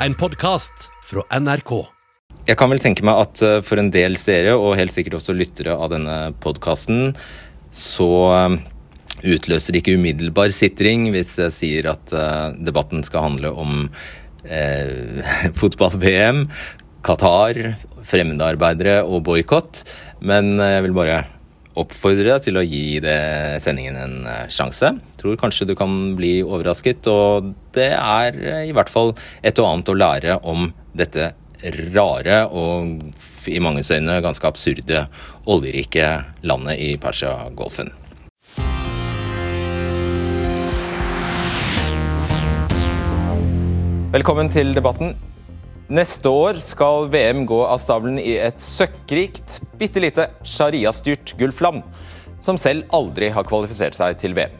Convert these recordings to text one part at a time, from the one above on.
en podkast fra NRK. Jeg kan vel tenke meg at eh, for en del seere, og helt sikkert også lyttere av denne podkasten, så eh, utløser det ikke umiddelbar sitring hvis jeg sier at uh, debatten skal handle om eh, fotball-VM, Qatar, fremmedarbeidere og boikott. Men jeg vil bare oppfordre deg til å gi det, sendingen en sjanse. Tror kanskje du kan bli overrasket, og det er i hvert fall et og annet å lære om dette rare og i manges øyne ganske absurde oljerike landet i Persia-golfen. Velkommen til debatten. Neste år skal VM gå av stabelen i et søkkrikt, bitte lite sharia-styrt Gulfland, som selv aldri har kvalifisert seg til VM.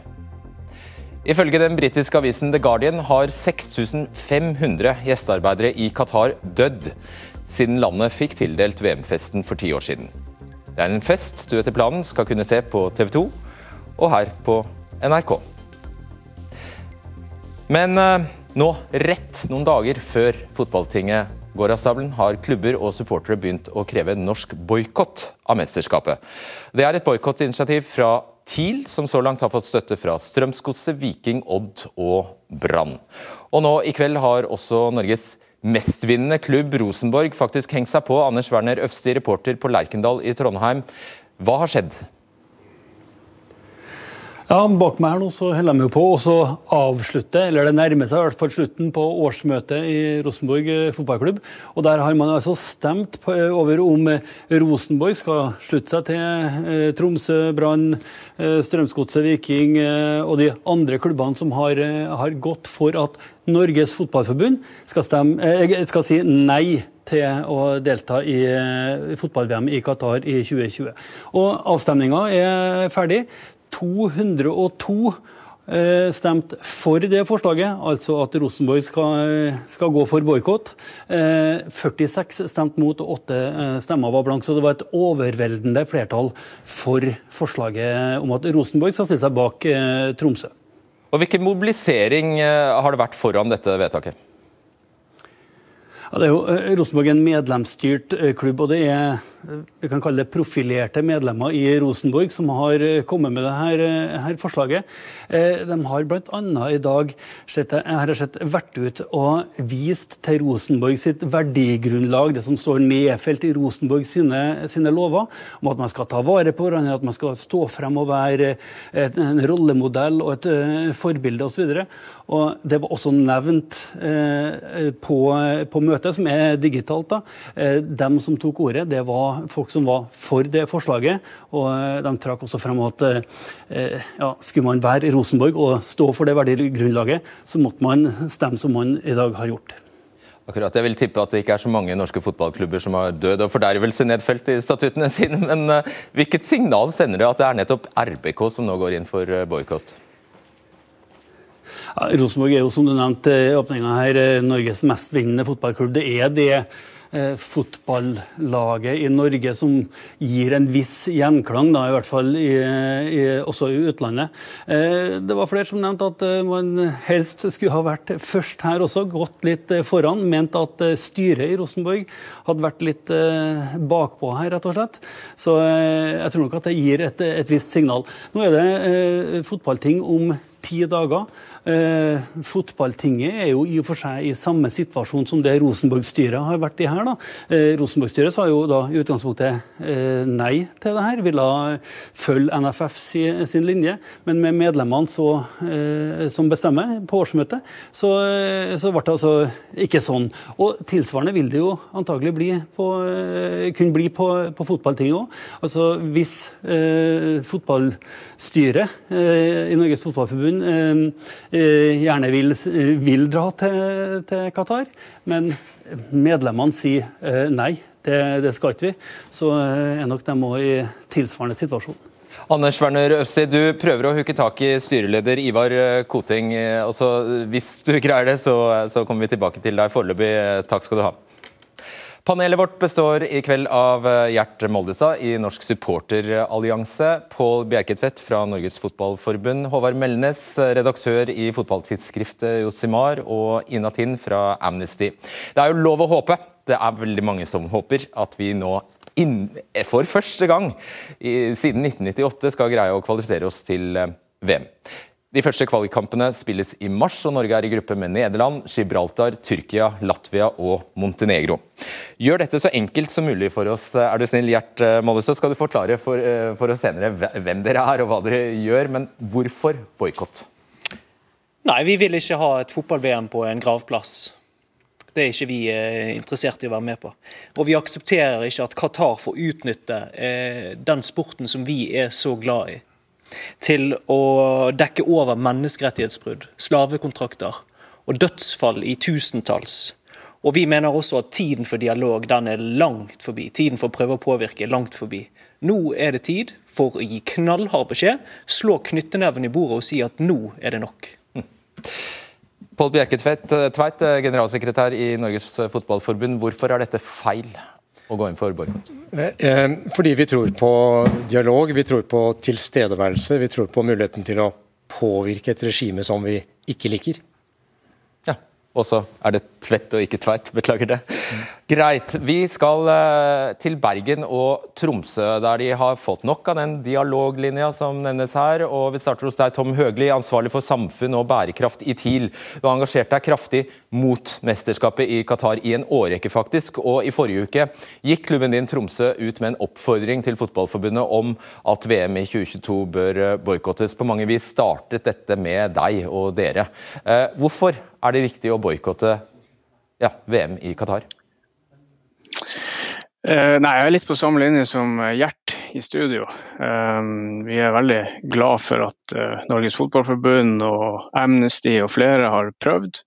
Ifølge den britiske avisen The Guardian har 6500 gjestearbeidere i Qatar dødd siden landet fikk tildelt VM-festen for ti år siden. Det er en fest du etter planen skal kunne se på TV 2 og her på NRK. Men eh, nå, rett noen dager før fotballtinget går har klubber og supportere begynt å kreve norsk boikott av mesterskapet. Det er et boikottinitiativ fra TIL, som så langt har fått støtte fra Strømsgodset, Viking, Odd og Brann. Og nå i kveld har også Norges mestvinnende klubb Rosenborg faktisk hengt seg på. Anders Werner Øfsti, reporter på Lerkendal i Trondheim. Hva har skjedd? Ja, Bak meg her nå så holder de på å avslutte, eller det nærmer seg i hvert fall slutten på årsmøtet i Rosenborg eh, fotballklubb. Og Der har man altså stemt på, eh, over om eh, Rosenborg skal slutte seg til Tromsø, Brann, Strømsgodset, Viking og de andre klubbene som har, har, gått for at Norges Fotballforbund skal, stemme, skal si nei til å delta i fotball-VM i Qatar i 2020. Og Avstemninga er ferdig. 202 eh, stemt for det forslaget, altså at Rosenborg skal, skal gå for boikott. 46 eh, stemte mot, og 8 eh, stemmer var blank. Så det var et overveldende flertall for forslaget om at Rosenborg skal stille seg bak Tromsø. Og Hvilken mobilisering har det vært foran dette vedtaket? Ja, det er jo Rosenborg en medlemsstyrt klubb, og det er vi kan kalle det profilerte medlemmer i Rosenborg som har eh, kommet med dette eh, her forslaget. Eh, de har bl.a. i dag sett, vært ut og vist til Rosenborg sitt verdigrunnlag, det som står nedfelt i Rosenborg sine, sine lover, om at man skal ta vare på hverandre, at man skal stå frem og være en rollemodell og et forbilde osv. Og Det var også nevnt på, på møtet, som er digitalt. da. dem som tok ordet, det var folk som var for det forslaget. Og eh, de trakk også frem at eh, ja, skulle man være i Rosenborg og stå for det verdigrunnlaget, så måtte man stemme som man i dag har gjort. Akkurat, Jeg vil tippe at det ikke er så mange norske fotballklubber som har død og fordervelse nedfelt i statuttene sine. Men hvilket signal sender det at det er nettopp RBK som nå går inn for boikott? Ja, Rosenborg er jo som du nevnte i åpninga her, Norges mest vinnende fotballklubb. Det er det Eh, fotballaget i Norge som gir en viss gjenklang, da, i hvert fall i, i, også i utlandet. Eh, det var flere som nevnte at eh, man helst skulle ha vært først her også, gått litt foran. Mente at styret i Rosenborg hadde vært litt bakpå her, rett og slett. Så jeg tror nok at det gir et, et visst signal. Nå er det fotballting om ti dager. Eh, fotballtinget er jo i og for seg i samme situasjon som det Rosenborg-styret har vært i her. da. Eh, Rosenborg-styret sa jo da i utgangspunktet eh, nei til det her, ville følge NFF si, sin linje. Men med medlemmene så, eh, som bestemmer på årsmøtet, så, eh, så, ble det altså ikke sånn. Og tilsvarende vil det jo antagelig bli på, eh, kunne bli på, på fotballtinget òg. Altså hvis fotballstyret i Norges Fotballforbund gjerne vil, vil dra til, til, Qatar. Men medlemmene sier eh, nei, det, det skal ikke vi. Så eh, er nok de òg i tilsvarende situasjon. Anders Werner Øfsi, du prøver å hooke tak i styreleder Ivar Koting. Altså, hvis du greier det, så, så kommer vi tilbake til deg foreløpig. Takk skal du ha. Panelet vårt består i kveld av eh, Gjert Moldestad i Norsk supporterallianse, Pål Bjerketvedt fra Norges Fotballforbund, Håvard Melnes, redaktør i fotballtidsskriftet Josimar, og Ina Tind fra Amnesty. Det er jo lov å håpe. Det er veldig mange som håper at vi nå inn, for første gang i, siden 1998 skal greie å kvalifisere oss til eh, VM. De første kvalikkampene spilles i mars, og Norge er i gruppe med Nederland, Gibraltar, Tyrkia, Latvia og Montenegro. Gjør dette så enkelt som mulig for oss. Er du snill, Gjert Mollestad, skal du forklare for, eh, for oss senere hvem dere er og hva dere gjør, men hvorfor boikott? Nei, vi vil ikke ha et fotball-VM på en gravplass. Det er ikke vi eh, interessert i å være med på. Og vi aksepterer ikke at Qatar får utnytte eh, den sporten som vi er så glad i til å dekke over menneskerettighetsbrudd, slavekontrakter og dødsfall i tusentalls. Og Vi mener også at tiden for dialog den er langt forbi. Tiden for å prøve å påvirke er langt forbi. Nå er det tid for å gi knallhard beskjed, slå knytteneven i bordet og si at nå er det nok. Mm. Pål Bjerke Tveit, generalsekretær i Norges Fotballforbund. Hvorfor er dette feil? Å gå inn for boikott? Eh, eh, fordi vi tror på dialog, vi tror på tilstedeværelse, vi tror på muligheten til å påvirke et regime som vi ikke liker. Og så er det Tvedt og ikke Tveit. Beklager det. Greit. Vi skal eh, til Bergen og Tromsø, der de har fått nok av den dialoglinja som nevnes her. og Vi starter hos deg, Tom Høgli, ansvarlig for samfunn og bærekraft i TIL. Du har engasjert deg kraftig mot mesterskapet i Qatar i en årrekke, faktisk. Og i forrige uke gikk klubben din Tromsø ut med en oppfordring til Fotballforbundet om at VM i 2022 bør eh, boikottes. På mange vis startet dette med deg og dere. Eh, hvorfor er det viktig å boikotte ja, VM i Qatar? Uh, nei, Jeg er litt på samme linje som Gjert i studio. Um, vi er veldig glad for at uh, Norges Fotballforbund og Amnesty og flere har prøvd.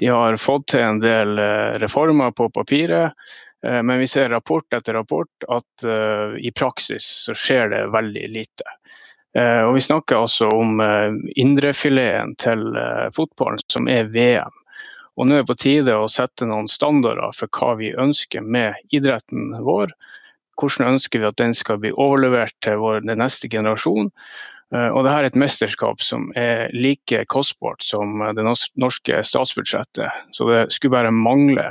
De har fått til en del uh, reformer på papiret, men vi ser rapport etter rapport at i praksis så skjer det veldig lite. Og Vi snakker altså om indrefileten til fotballen, som er VM. Og nå er det på tide å sette noen standarder for hva vi ønsker med idretten vår. Hvordan ønsker vi at den skal bli overlevert til vår, den neste generasjon. Eh, og dette er et mesterskap som er like kostbart som det norske statsbudsjettet. Så det skulle bare mangle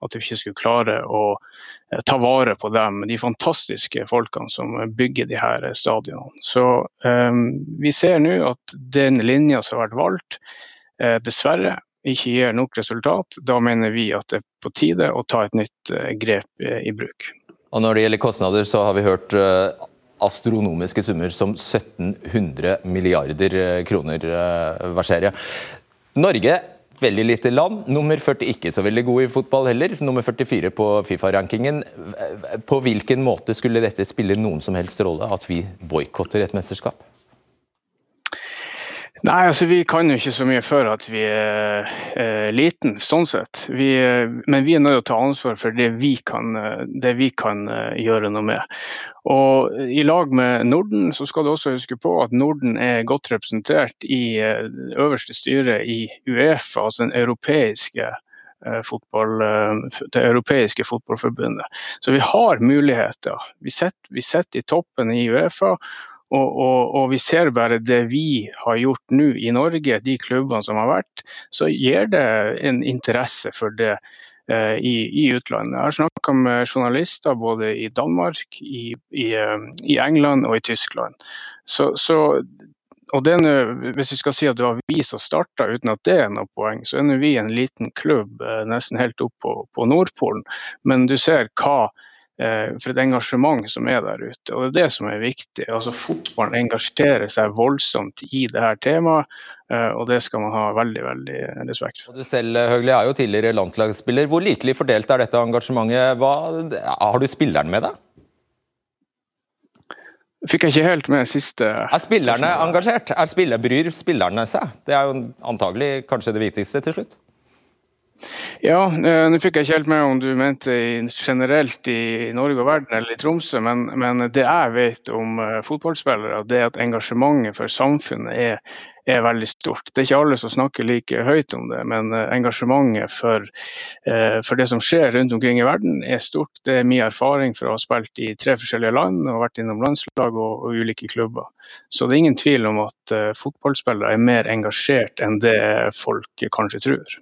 at vi ikke skulle klare å eh, ta vare på dem, de fantastiske folkene som bygger de her stadionene. Så um, vi ser nå at den linja som har vært valgt, eh, dessverre ikke gir nok resultat, da mener vi at det er på tide å ta et nytt eh, grep eh, i bruk. Og Når det gjelder kostnader, så har vi hørt eh, astronomiske summer som 1700 milliarder kroner verserer. Norge, veldig lite land. Nummer 40 ikke så veldig god i fotball heller. Nummer 44 på Fifa-rankingen. På hvilken måte skulle dette spille noen som helst rolle at vi boikotter et mesterskap? Nei, altså Vi kan jo ikke så mye for at vi er eh, liten, sånn sett. Vi, men vi er nødt til å ta ansvar for det vi kan, det vi kan uh, gjøre noe med. Og I lag med Norden så skal du også huske på at Norden er godt representert i øverste styre i Uefa, altså den europeiske Fotball, det europeiske fotballforbundet. Så vi har muligheter. Vi sitter, vi sitter i toppen i Uefa, og, og, og, vi ser bare det vi har gjort nå i Norge, de klubbene som har vært, så gir det en interesse for det eh, i, i, utlandet. Jeg har snakka med journalister både i Danmark, i, i, eh, i England og i Tyskland. Så, så og er, Hvis vi skal si at det var vi som starta uten at det er noe poeng, så er vi en liten klubb eh, nesten helt opp på, på Nordpolen. Men du ser hva for et engasjement som er der ute. Og Det er det som er viktig. Altså Fotballen engasjerer seg voldsomt i det her temaet, eh, og det skal man ha veldig veldig respekt for. Du selv Høgli, er jo tidligere landslagsspiller. Hvor likelig fordelt er dette engasjementet? Hva, har du spilleren med deg? Fikk jeg ikke helt med siste Er spillerne engasjert? Er spiller, bryr spillerne seg? Det er jo antagelig kanskje det viktigste til slutt? Ja, eh, nå fikk jeg ikke helt med om du mente generelt i Norge og verden eller i Tromsø, men, men det jeg vet om uh, fotballspillere, det er at engasjementet for samfunnet er, er veldig stort. Det er ikke alle som snakker like høyt om det, men eh, engasjementet for, eh, for, det som skjer rundt omkring i verden er stort. Det er mye erfaring fra å ha spilt i tre forskjellige land og vært innom landslag og, og ulike klubber. Så det er ingen tvil om at fotballspillere er mer engasjert enn det folk kanskje tror.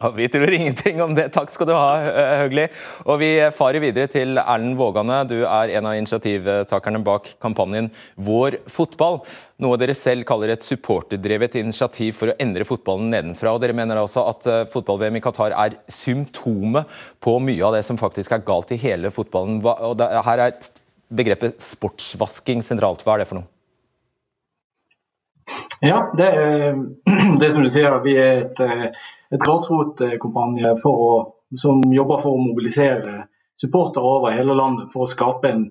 Ja, vi tror ingenting om det. Takk skal du ha, eh, Høgli. Og Vi farer videre til Erlend Vågane. Du er en av initiativtakerne bak kampanjen Vår fotball. Noe dere selv kaller et supporterdrevet initiativ for å endre fotballen nedenfra. Og dere mener altså at eh, fotball-VM i Qatar er symptomet på mye av det som faktisk er galt i hele fotballen. Og her er begrepet sportsvasking sentralt. Hva er det for noe? Ja, det det som du sier. Vi er et et grasrotkampanje som jobber for å mobilisere supportere over hele landet for å skape en,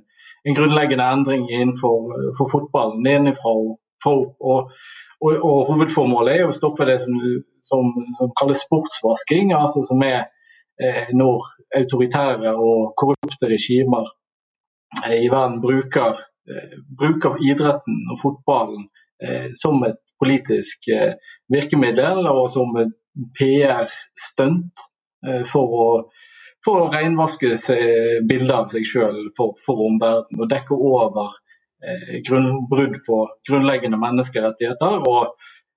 en grunnleggende endring innenfor for fotballen nedenfra og opp. Og, og, og, hovedformålet er å stoppe det som, som, som kalles sportsvasking, altså som er eh, når autoritære og korrupte regimer eh, i verden bruker, eh, bruker idretten og fotballen eh, som et politisk eh, virkemiddel og som et PR-stunt eh, for å, for å renvaske bilder av seg sjøl for, for omverdenen. Og dekke over eh, grunn, brudd på grunnleggende menneskerettigheter og,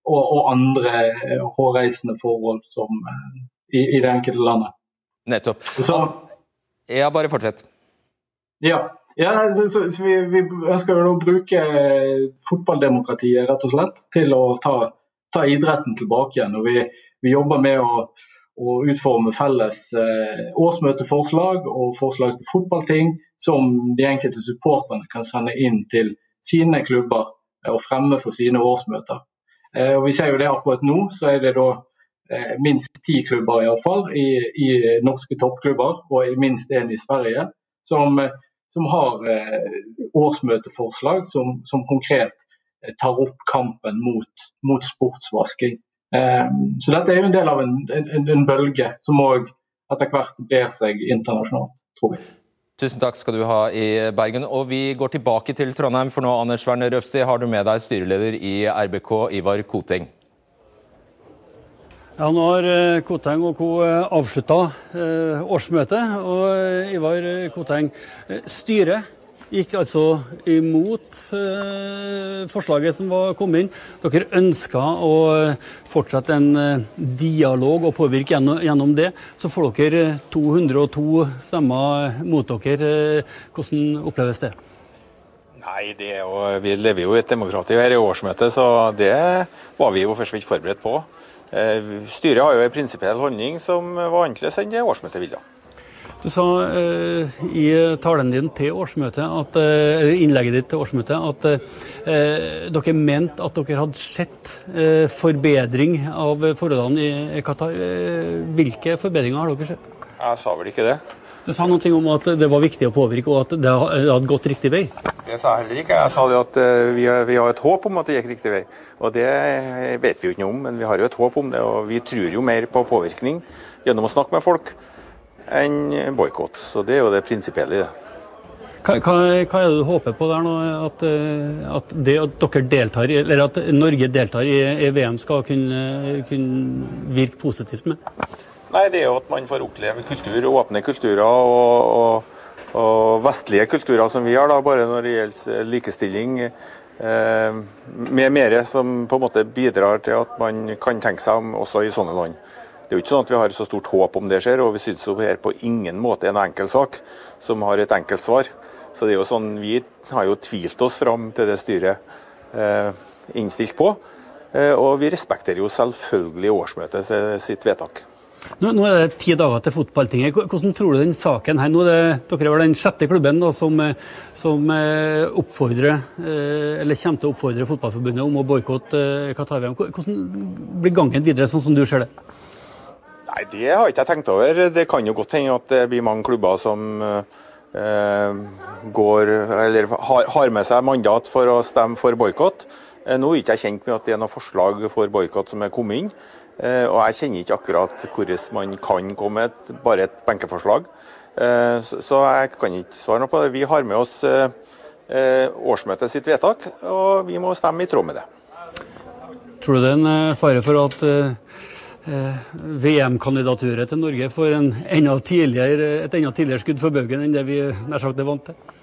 og, og andre eh, hårreisende forhold som, eh, i, i, det enkelte landet. Nettopp. Så, ja, bare fortsett. Ja, ja så, så, så vi, vi, ønsker å bruke fotballdemokratiet rett og slett til å ta, ta idretten tilbake igjen. og vi vi jobber med å, å utforme felles eh, årsmøteforslag og forslag til fotballting som de enkelte supporterne kan sende inn til sine klubber eh, og fremme for sine årsmøter. Eh, og vi ser jo det akkurat nå, så er det da eh, minst ti klubber i, alle fall, i, i norske toppklubber, og minst én i Sverige, som, eh, som har eh, årsmøteforslag som, som konkret tar opp kampen mot, mot sportsvasking. Ehm, så dette er jo en del av en, en, en bølge som òg etter hvert brer seg internasjonalt, tror jeg. Tusen takk skal du ha i Bergen. Og Vi går tilbake til Trondheim, for nå Anders Werner Røfsi, har du med deg styreleder i RBK, Ivar Koteng. Ja, Nå har eh, Koteng og co. Eh, avslutta eh, årsmøtet. Og Ivar Koteng, styret gikk altså imot forslaget som var kommet inn. Dere ønska å fortsette en dialog og påvirke gjennom, det. Så får dere 202 stemmer mot dere. Hvordan oppleves det? Nei, det jo, Vi lever jo i et demokrati her i årsmøtet, så det var vi jo først fremst forberedt på. Styret har jo en prinsipiell holdning som var annerledes enn det årsmøtet ville. Du sa eh, i talen din til årsmøtet, at, eller innlegget ditt til årsmøtet at eh, dere mente at dere hadde sett eh, forbedring av forholdene i Qatar. Eh, hvilke forbedringer har dere sett? Jeg sa vel ikke det. Du sa noe om at det var viktig å påvirke, og at det hadde gått riktig vei? Det sa heller ikke. Jeg sa at eh, vi har, vi har, et håp om at det gikk riktig vei. Og det vet vi jo ikke noe om, men vi har jo et håp om det. Og vi tror jo mer på påvirkning gjennom å snakke med folk enn boikott. Så det er jo det prinsipielle i det. Hva, hva, hva, er det du håper på der nå? At, eh, at, det at dere deltar, eller at Norge deltar i, i VM skal kunne, kunne, virke positivt med? Nei, Det er jo at man får oppleve kultur, åpne kulturer og, og, og vestlige kulturer som vi har, da, bare når det gjelder likestilling. Eh, med mere som på en måte bidrar til at man kan tenke seg om også i sånne land. Det er jo ikke sånn at vi har så stort håp om det skjer, og vi syns det er på ingen måte en enkel sak som har et enkelt svar. Så det er jo sånn, Vi har jo tvilt oss fram til det styret eh, innstilt på. Eh, og vi respekterer jo selvfølgelig årsmøtet sitt vedtak. Nå, nå, er det ti dager til fotballtinget. Hvordan tror du den saken her, nå det, Dere er den sjette klubben da, som, eh, som eh, oppfordrer, eh, eller kommer til å oppfordre Fotballforbundet om å boikotte Qatar-VM. Hvordan blir gangen videre, sånn som du ser det? Nei, Det har ikke jeg tenkt over. Det kan jo godt hende at det blir mange klubber som eh, går, eller har, har, med seg mandat for å stemme for boikott. Nå er ikke kjent med at det er noe forslag for boikott som er kommet inn. Eh, og jeg kjenner ikke akkurat hvordan man kan komme med bare et benkeforslag. Eh, så, jeg kan ikke svare noe på det. Vi har med oss eh, årsmøtet sitt vedtak, og vi må stemme i tråd med det. Tror du det er en fare for at VM-kandidaturet til Norge får en enda tidligere, et enda tidligere skudd for baugen enn det vi nær sagt er vant til?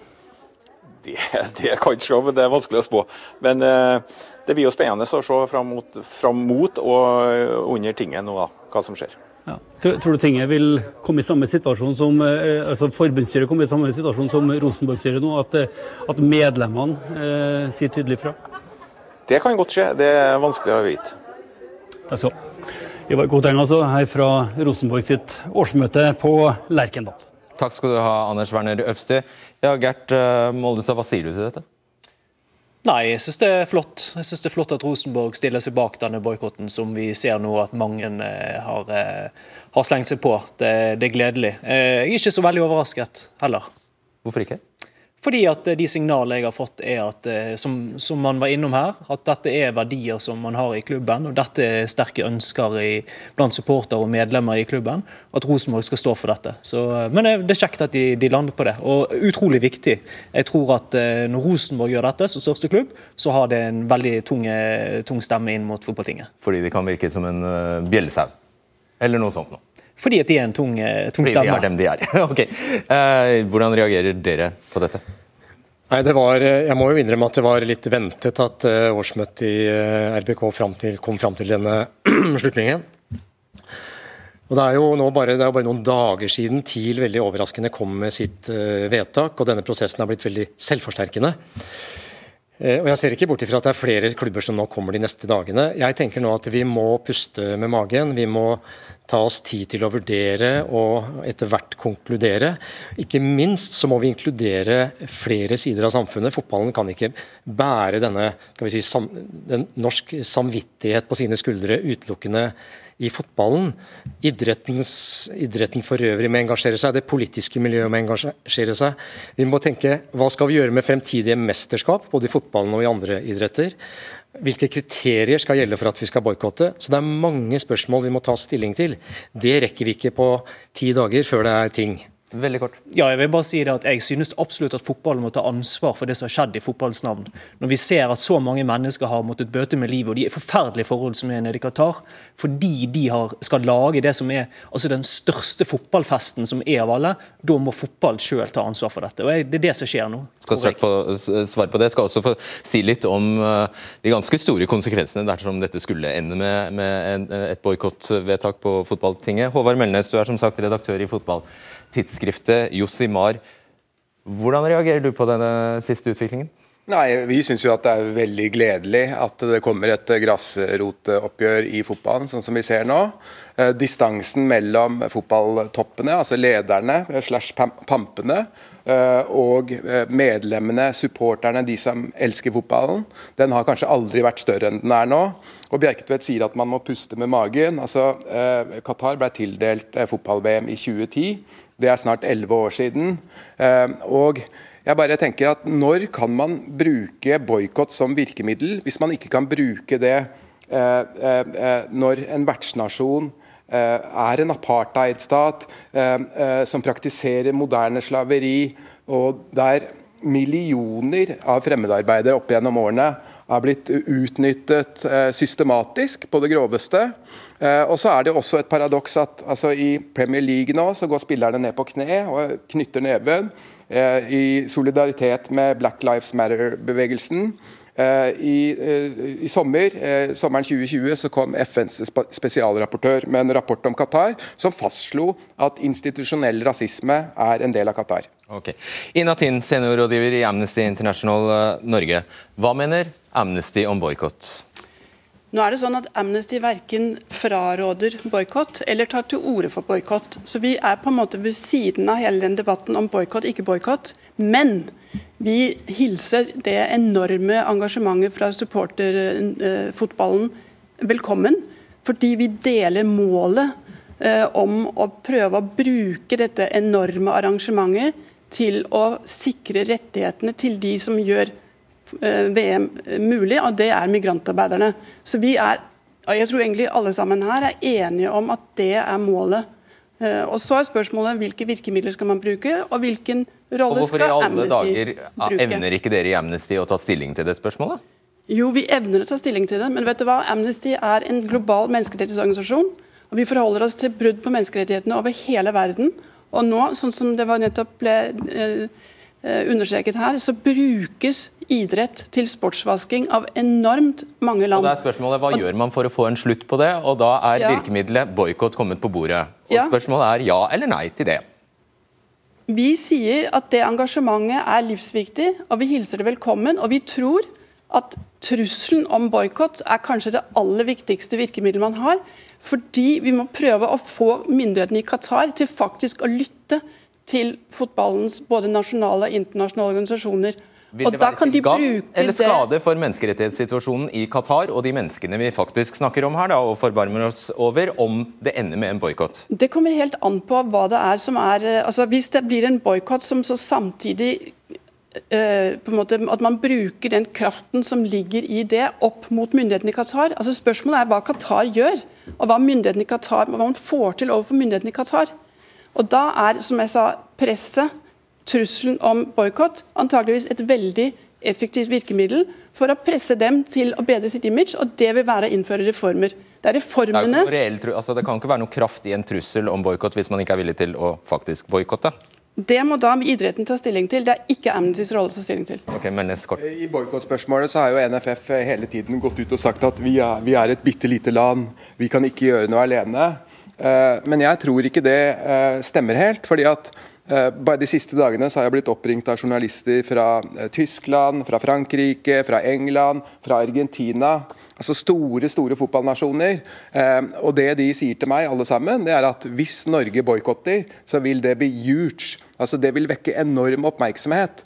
Det, det kan ikke se, men det er vanskelig å spå. Men eh, det blir jo spennende å se fram mot, fram mot og under tinget nå, da, hva som skjer. Ja. Tror, tror, du tinget vil komme i samme situasjon som eh, altså forbundsstyret kommer i samme situasjon som Rosenborg-styret nå, at, eh, at medlemmene eh, sier tydelig fra? Det kan godt skje. Det er vanskelig å vite. Takk skal Ivar Koteng altså, her fra Rosenborg sitt årsmøte på Lerkendal. Takk skal du ha, Anders Werner Øvsti. Ja, Gert eh, Moldestad, hva sier du til dette? Nei, jeg syns det er flott. Jeg synes det er flott at Rosenborg stiller seg bak denne boikotten, som vi ser nå at mange eh, har, eh, har, slengt seg på. Det, det, er gledelig. Jeg er ikke så veldig overrasket heller. Hvorfor ikke? Fordi at eh, de signalene jeg har fått, er at, eh, som, som, man var innom her, at dette er verdier som man har i klubben. og Dette er sterke ønsker i, blant supportere og medlemmer i klubben. At Rosenborg skal stå for dette. Så, eh, men det er kjekt at de, de, lander på det. Og utrolig viktig. Jeg tror at når Rosenborg gjør dette som største klubb, så har det en veldig tung, tung stemme inn mot fotballtinget. Fordi de kan virke som en bjellesau? Eller noe sånt noe? Fordi at de er en tung, tung stemme. Fordi de er dem de er. ok. Eh, hvordan reagerer dere på dette? Nei, det var, Jeg må jo innrømme at det var litt ventet at årsmøtet i RBK frem til, kom fram til denne slutningen. Og Det er jo nå bare, det er bare noen dager siden TIL veldig overraskende kom med sitt vedtak, og denne prosessen har blitt veldig selvforsterkende. Eh, og Jeg ser ikke bort ifra at det er flere klubber som nå kommer de neste dagene. Jeg tenker nå at vi må puste med magen. Vi må ta oss tid til å vurdere og etter hvert konkludere. Ikke minst så må vi inkludere flere sider av samfunnet. Fotballen kan ikke bære denne skal vi si, sam, den norsk samvittighet på sine skuldre utelukkende i fotballen. idretten for øvrig må engasjere seg, det politiske miljøet må engasjere seg. Vi må tenke hva skal vi gjøre med fremtidige mesterskap, både i fotballen og i andre idretter. Hvilke kriterier skal gjelde for at vi skal boikotte? Så det er mange spørsmål vi må ta stilling til. Det rekker vi ikke på ti dager før det er ting. Veldig kort. Ja, jeg vil bare si det at jeg synes absolutt at fotballen må ta ansvar for det som har skjedd i fotballens navn. Når vi ser at så mange mennesker har måttet bøte med livet, og de er forferdelige forhold som er nede i Qatar, fordi de har, skal lage det som er altså den største fotballfesten som er av alle, da må fotball sjøl ta ansvar for dette. Og Det er det som skjer nå. Skal straks få svar på det. Jeg skal også få si litt om eh, de ganske store konsekvensene dersom dette skulle ende med, med et boikottvedtak på fotballtinget. Håvard Melnes, du er som sagt redaktør i Fotball tidsskriftet Josimar. Hvordan reagerer du på denne siste utviklingen? Nei, Vi syns det er veldig gledelig at det kommer et grasroteoppgjør i fotballen, sånn som vi ser nå. Eh, distansen mellom fotballtoppene, altså lederne slash pampene, eh, og eh, medlemmene, supporterne, de som elsker fotballen, den har kanskje aldri vært større enn den er nå. Og Bjerketvedt sier at man må puste med magen. Altså, Qatar ble tildelt fotball-VM i 2010. Det er snart elleve år siden. og jeg bare tenker at Når kan man bruke boikott som virkemiddel, hvis man ikke kan bruke det eh, eh, eh når en vertsnasjon eh, er en apartheidstat eh, eh, som praktiserer moderne slaveri, og der millioner av fremmedarbeidere opp gjennom årene er blitt utnyttet systematisk på det groveste. og så er det også et paradoks at altså, i Premier League nå så går spillerne ned på kne og knytter neven. Eh, i solidaritet med Black Lives Matter-bevegelsen. Eh, I, eh, I, sommer, sommeren 2020 så kom FNs spesialrapportør med en rapport om Qatar som fastslo at institusjonell rasisme er en del av Qatar. Ok. Inatin, seniorrådgiver i Amnesty International Norge. Hva mener Amnesty om boikott? Nå er det sånn at Amnesty verken fraråder boikott eller tar til orde for boikott. Så vi er på en måte ved siden av hele den debatten om boikott, ikke boikott. Men vi hilser det enorme engasjementet fra supporterfotballen velkommen. Fordi vi deler målet eh, om å prøve å bruke dette enorme arrangementet til å sikre rettighetene til de som gjør Eh, VM mulig, og det er migrantarbeiderne. Så vi er, og jeg tror egentlig alle sammen her er enige om at det er målet. Eh, og Så er spørsmålet hvilke virkemidler skal man bruke, og hvilken rolle skal Amnesty bruke. Hvorfor i alle dager evner ikke dere i Amnesty å ta stilling til det spørsmålet? Jo, vi evner å ta stilling til det, men vet du hva? Amnesty er en global menneskerettighetsorganisasjon. og Vi forholder oss til brudd på menneskerettighetene over hele verden. Og nå, sånn som det var nettopp ble eh, eh understreket her, så brukes idrett til sportsvasking av enormt mange land. Og da er spørsmålet, Hva gjør man for å få en slutt på det? Og Da er Ja. virkemidlet boikott kommet på bordet. Og Ja. Spørsmålet er ja eller nei til det. Vi sier at det engasjementet er livsviktig, og vi hilser det velkommen. Og vi tror at trusselen om boikott er kanskje det aller viktigste virkemidlet man har. Fordi vi må prøve å få myndighetene i Qatar til faktisk å lytte til fotballens både nasjonale og internasjonale organisasjoner. Vil det være kan de til gagn eller skade for menneskerettighetssituasjonen i Qatar og de menneskene vi faktisk snakker om her da, og forbarmer oss over, om det ender med en boikott? Det kommer helt an på hva det er som er eh, altså Hvis det blir en boikott som så samtidig eh, på en måte At man bruker den kraften som ligger i det, opp mot myndighetene i Qatar. altså Spørsmålet er hva Qatar gjør, og hva, myndighetene i Qatar, hva man får til overfor myndighetene i Qatar. Og Da er, som jeg sa, presset, trusselen om boikott, antageligvis et veldig effektivt virkemiddel for å presse dem til å bedre sitt image, og det vil være å innføre reformer. Det er Det, er reformene reell altså, det kan ikke være noe kraft i en trussel om boikott hvis man ikke er villig til å faktisk boikotte. Det må da idretten ta stilling til. Det er ikke Amnestys rolle å ta stilling til. Okay. I boikottspørsmålet så har jo NFF hele tiden gått ut og sagt at vi er, vi er et bitte lite land, vi kan ikke gjøre noe alene. Eh, Men jeg tror ikke det eh, stemmer helt. fordi at eh, bare De siste dagene så har jeg blitt oppringt av journalister fra Tyskland, fra Frankrike, fra England, fra Argentina. Altså store store fotballnasjoner. Og det de sier til meg, alle sammen, det er at hvis Norge boikotter, så vil det bli huge. Altså Det vil vekke enorm oppmerksomhet.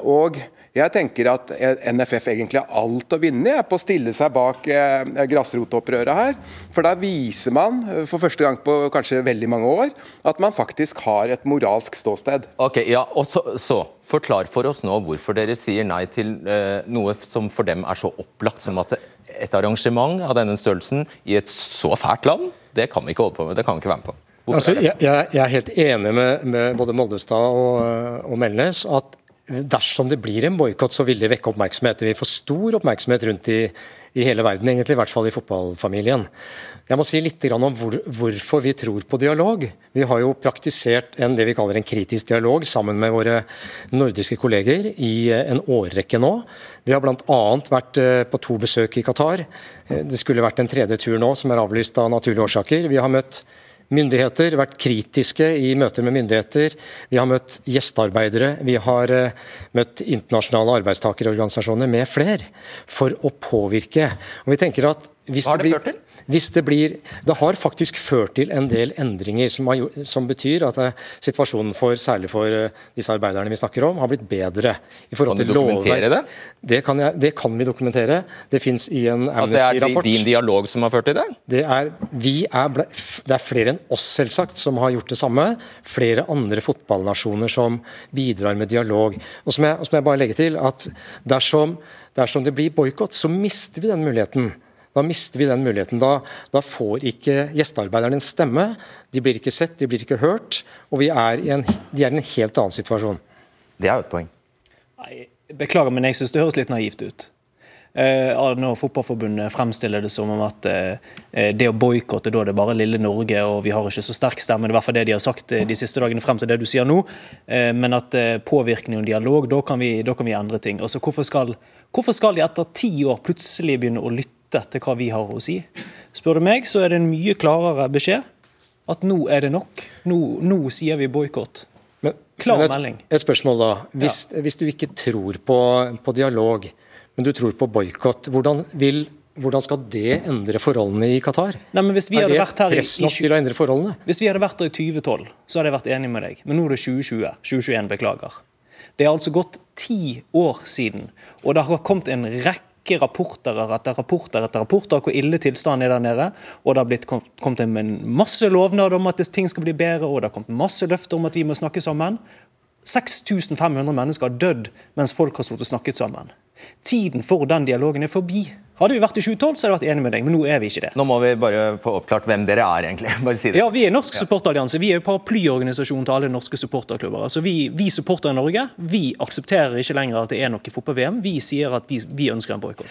Og jeg tenker at NFF egentlig har alt å vinne jeg, på å stille seg bak eh, grasrotopprøret her. For da viser man eh, for første gang på kanskje veldig mange år at man faktisk har et moralsk ståsted. Ok, ja, og så, så Forklar for oss nå hvorfor dere sier nei til eh, noe som for dem er så opplagt som at et arrangement av denne størrelsen i et så fælt land, det kan vi ikke holde på med. Det kan vi ikke være med på. Altså, jeg, jeg jeg er helt enig med, med både Moldestad og, og Melnes at dersom det blir en boikott, så vil det vekke oppmerksomhet. Det vil få stor oppmerksomhet rundt i, i hele verden, egentlig, i hvert fall i fotballfamilien. Jeg må si litt om hvor, hvorfor vi tror på dialog. Vi har jo praktisert en, det vi kaller en kritisk dialog sammen med våre nordiske kolleger i eh, en årrekke nå. Vi har bl.a. vært eh, på to besøk i Qatar. Eh, Det skulle vært en tredje tur nå, som er avlyst av naturlige årsaker. Vi har møtt myndigheter, vært kritiske i møter med myndigheter. Vi har møtt gjestearbeidere, vi har eh, møtt internasjonale arbeidstakerorganisasjoner med fler, for å påvirke. Og vi tenker at hvis Hva har det blir, ført til? Hvis det, blir, det har faktisk ført til en del endringer som, har, som betyr at eh, situasjonen for, særlig for eh, disse arbeiderne vi snakker om, har blitt bedre. i Kan du dokumentere lovverk. Det kan, jeg, det kan vi dokumentere. Det fins i en At det er din dialog som har ført til det? Det er, vi er, ble, det er flere enn oss selvsagt som har gjort det samme. Flere andre fotballnasjoner som bidrar med dialog. Og så må jeg bare legge til at dersom, dersom det blir boikott, så mister vi den muligheten. Da mister vi den muligheten. Da, da får ikke gjestearbeiderne en stemme. De blir ikke sett, de blir ikke hørt. Og vi er i en, de er i en helt annen situasjon. Det er jo et poeng. Nei, Beklager, men jeg syns det høres litt naivt ut. Eh, når Fotballforbundet fremstiller det som om at eh, det å boikotte, da er det bare lille Norge og vi har ikke så sterk stemme. Det er i hvert fall det de har sagt eh, de siste dagene frem til det du sier nå. Eh, men at eh, påvirkning og dialog, da kan, vi, da kan vi endre ting. Altså, hvorfor, skal, hvorfor skal de etter ti år plutselig begynne å lytte til hva vi har å si? Spør du meg, så er det en mye klarere beskjed. At nå er det nok. Nå, nå sier vi boikott. Klar men et, melding. Et spørsmål da. Hvis, hvis du ikke tror på, på dialog, men du tror på boikott, hvordan, vil- hvordan skal det endre forholdene i Qatar? Nei, men hvis vi er hadde det vært her i- press i nok til å endre forholdene? Hvis vi hadde vært der i 2012, så hadde jeg vært enig med deg. Men nå er det 2020. 2021, beklager. Det er altså gått ti år siden, og det har kommet en rekke rapporter etter rapporter etter rapporter hvor ille tilstanden er der nede. Og det har blitt kommet kom en masse lovnader om at ting skal bli bedre, og det har kommet masse løfter om at vi må snakke sammen. 6500 mennesker har dødd mens folk har stått og snakket sammen. Tiden for den dialogen er forbi. Hadde vi vært i 2012, så hadde jeg vært enig med deg, men nå er vi ikke det. Nå må vi bare få oppklart hvem dere er, egentlig. Bare si det. Ja, Vi er Norsk supporterallianse. Vi er paraplyorganisasjonen til alle norske supporterklubber. Altså, Vi, vi supporter Norge. Vi aksepterer ikke lenger at det er noe fotball-VM. Vi sier at vi, vi ønsker en boikott.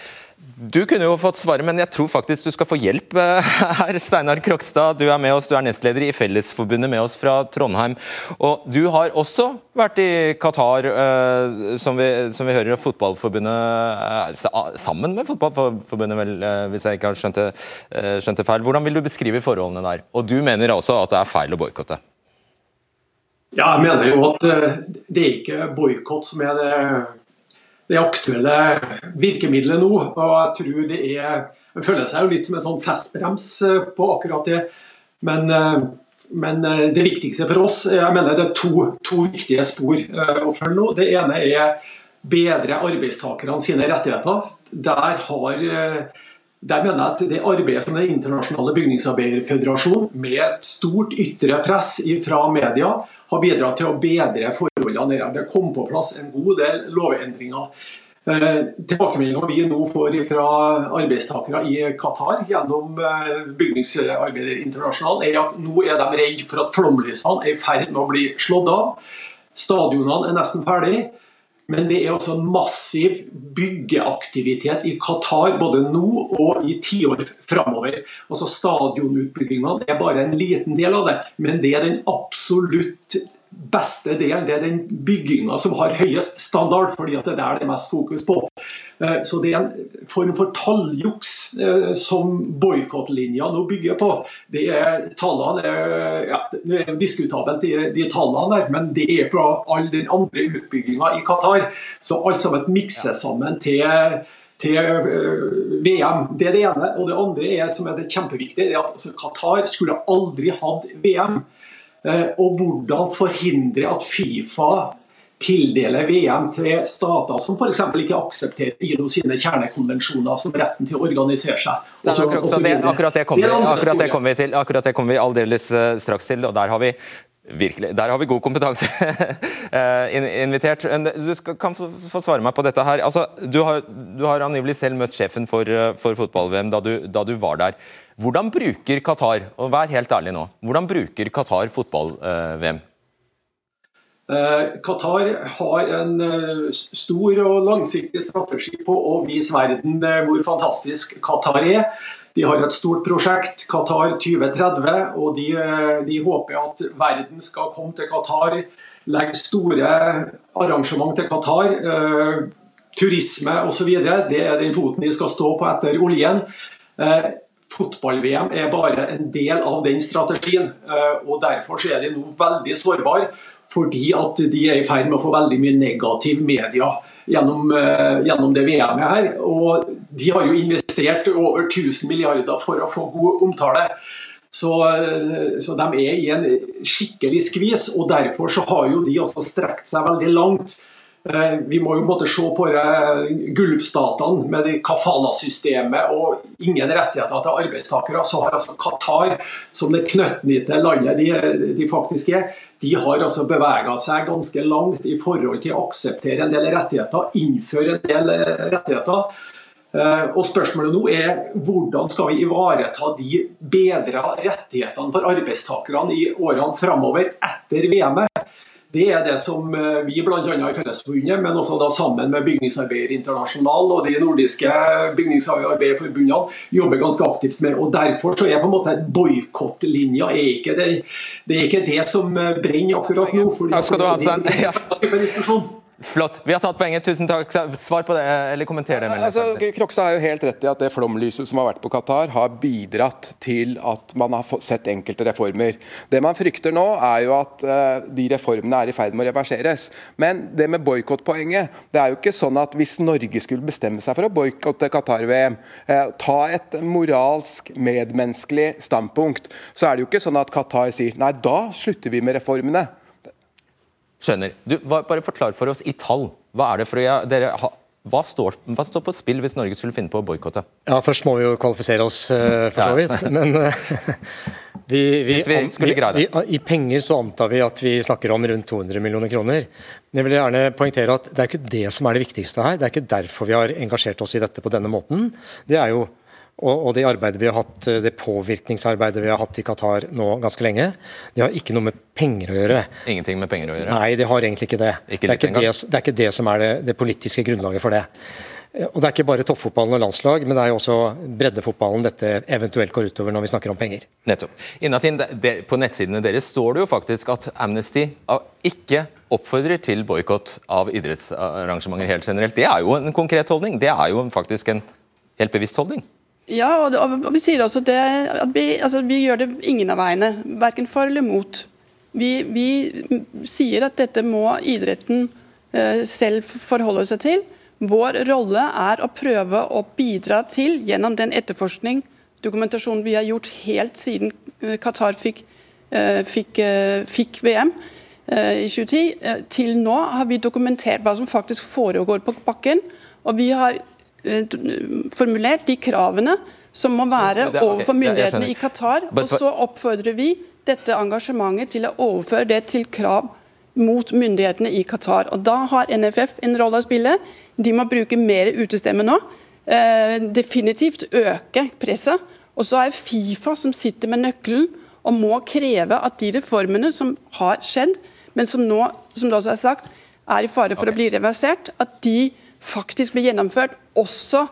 Du kunne jo fått svaret, men jeg tror faktisk du skal få hjelp eh, her. Steinar Krokstad, du er med oss, du er nestleder i Fellesforbundet med oss fra Trondheim. Og du har også vært i Qatar, eh, som vi, som vi hører Fotballforbundet eh, sammen med Fotballforbundet, vel, hvis jeg ikke har skjønt det, skjønt det feil. Hvordan vil du beskrive forholdene der? Og du mener også at det er feil å boikotte? Ja, jeg mener jo at det er ikke boikott som er det det aktuelle virkemidlet nå. og jeg tror det er Jeg føler seg jo litt som en sånn festbrems eh, på akkurat det. Men, eh, men eh, det viktigste for oss jeg mener det er to, to viktige spor å følge nå. Det ene er bedre arbeidstakerne sine rettigheter. Der har der mener jeg at det arbeidet som Den internasjonale bygningsarbeiderføderasjon, med et stort ytre press fra media, har bidratt til å bedre der. Det kom på plass en god del lovendringer. Eh, Tilbakemeldinga vi nå får fra arbeidstakere i Qatar gjennom eh, Bygningsarbeider Internasjonal, er at nå er de redde for at flomlysene er i ferd med å bli slått av. Stadionene er nesten ferdige. Men det er også massiv byggeaktivitet i Qatar både nå og i tiår framover. Altså Stadionutbyggingene er bare en liten del av det, men det er den absolutt beste delen. Det er den bygginga som har høyest standard, fordi at det er der det er mest fokus på. Eh, så det er en form for talljuks eh, som boikottlinja nå bygger på. Det er tallene ja, Det er diskutabelt, de, de, tallene der, men det er fra all den andre utbygginga i Qatar. Så alt sammen mikses sammen til til eh, VM. Det er det ene. Og det andre er, som er det kjempeviktige, er at altså, Qatar skulle aldri hatt VM. Eh, og hvordan forhindre at Fifa tildeler VM til stater som f.eks. ikke aksepterer ILO sine kjernekonvensjoner som retten til å organisere seg. Også, også det, akkurat det kommer vi, akkurat det kommer vi til, akkurat det kommer vi aldeles uh, straks til. og der har vi Virkelig. Der har vi god kompetanse uh, invitert. Du skal, kan få, få, svare meg på dette her. Altså, du, har, du har angivelig selv møtt sjefen for, for fotball-VM da, da, du var der. Hvordan bruker Qatar, og vær helt ærlig nå, hvordan bruker Qatar fotball-VM? Eh, Qatar har en eh, stor og langsiktig strategi på å vise verden eh, hvor fantastisk Qatar er. De har et stort prosjekt, Qatar 2030, og de, de håper at verden skal komme til Qatar. Legge store arrangement til Qatar. Turisme osv. Det er den foten de skal stå på etter oljen. Fotball-VM er bare en del av den strategien. Eh, og Derfor er de nå veldig sårbare, fordi at de er i ferd med å få veldig mye negativ media gjennom, eh, gjennom det VM-et her. Og de har jo investert over 1000 milliarder for å få god omtale. Så, eh, så, de er i en skikkelig skvis, og derfor så har jo de også strekt seg veldig langt vi må jo måtte se på gulvstatene med de kafala-systemet og ingen rettigheter til arbeidstakere. Så har altså Qatar, som det knøttlite landet de, de, faktisk er, de har altså bevega seg ganske langt i forhold til å akseptere en del rettigheter, innføre en del eh, rettigheter. Eh, og Spørsmålet nå er hvordan skal vi ivareta de bedra rettighetene for arbeidstakerne i årene framover etter VM-et. Det er det som eh, vi bl.a. i Fellesforbundet, men også da sammen med Bygningsarbeider Internasjonal og de nordiske bygningsarbeiderforbundene jobber ganske aktivt med. og Derfor så er på en måte boikottlinja det, det er ikke det som eh, brenner akkurat nå. Takk skal du ha, Svein. Ja. Flott. Vi har tatt poenget. Tusen takk. Svar på det, eller kommenter det. Altså, Krokstad er jo helt rett i at det flomlyset som har vært på Qatar, har bidratt til at man har sett enkelte reformer. Det man frykter nå, er jo at uh, de reformene er i ferd med å reverseres. Men det med boikottpoenget, det er jo ikke sånn at hvis Norge skulle bestemme seg for å boikotte Qatar-VM, uh, eh, ta et moralsk, medmenneskelig standpunkt, så er det jo ikke sånn at Qatar sier nei, da slutter vi med reformene. Skjønner. Du, bare forklar for oss i tall. Hva er det for å dere hva står, hva står, på spill hvis Norge skulle finne på å boikotte? Ja, først må vi jo kvalifisere oss, uh, for så vidt. Men uh, Vi, vi. Vi, I penger så antar vi at vi snakker om rundt 200 millioner kroner. Men jeg vil gjerne poengtere at det er ikke det som er det viktigste her. Det er ikke derfor vi har engasjert oss i dette på denne måten. Det er jo og, det arbeidet vi har hatt, det påvirkningsarbeidet vi har hatt i Qatar nå ganske lenge, det har ikke noe med penger å gjøre. Ingenting med penger å gjøre? Nei, det har egentlig ikke det. Ikke det, er ikke det, det, er ikke det, som er det, det politiske grunnlaget for det. Og Det er ikke bare toppfotballen og landslag, men det er jo også breddefotballen dette eventuelt går utover når vi snakker om penger. Nettopp. Innatin, På nettsidene deres står det jo faktisk at Amnesty ikke oppfordrer til boikott av idrettsarrangementer helt generelt. Det er jo en konkret holdning. Det er jo faktisk en helt bevisst holdning. Ja, og, det, og vi sier også det, at vi, altså, vi, gjør det ingen av veiene. Verken for eller mot. Vi, vi sier at dette må idretten eh, selv forholde seg til. Vår rolle er å prøve å bidra til, gjennom den etterforskning, dokumentasjonen vi har gjort helt siden eh, Qatar fikk, eh, fikk, eh, fikk VM i 2010, til nå har vi dokumentert hva som faktisk foregår på bakken. Og vi har formulert de kravene som må være overfor myndighetene i Qatar. Og så oppfordrer vi dette engasjementet til å overføre det til krav mot myndighetene i Qatar. Og Da har NFF en rolle å spille. De må bruke mer utestemme nå. Eh, definitivt øke presset. Og så er Fifa som sitter med nøkkelen og må kreve at de reformene som har skjedd, men som nå som det også er sagt, er i fare for okay. å bli reversert, at de faktisk blir gjennomført også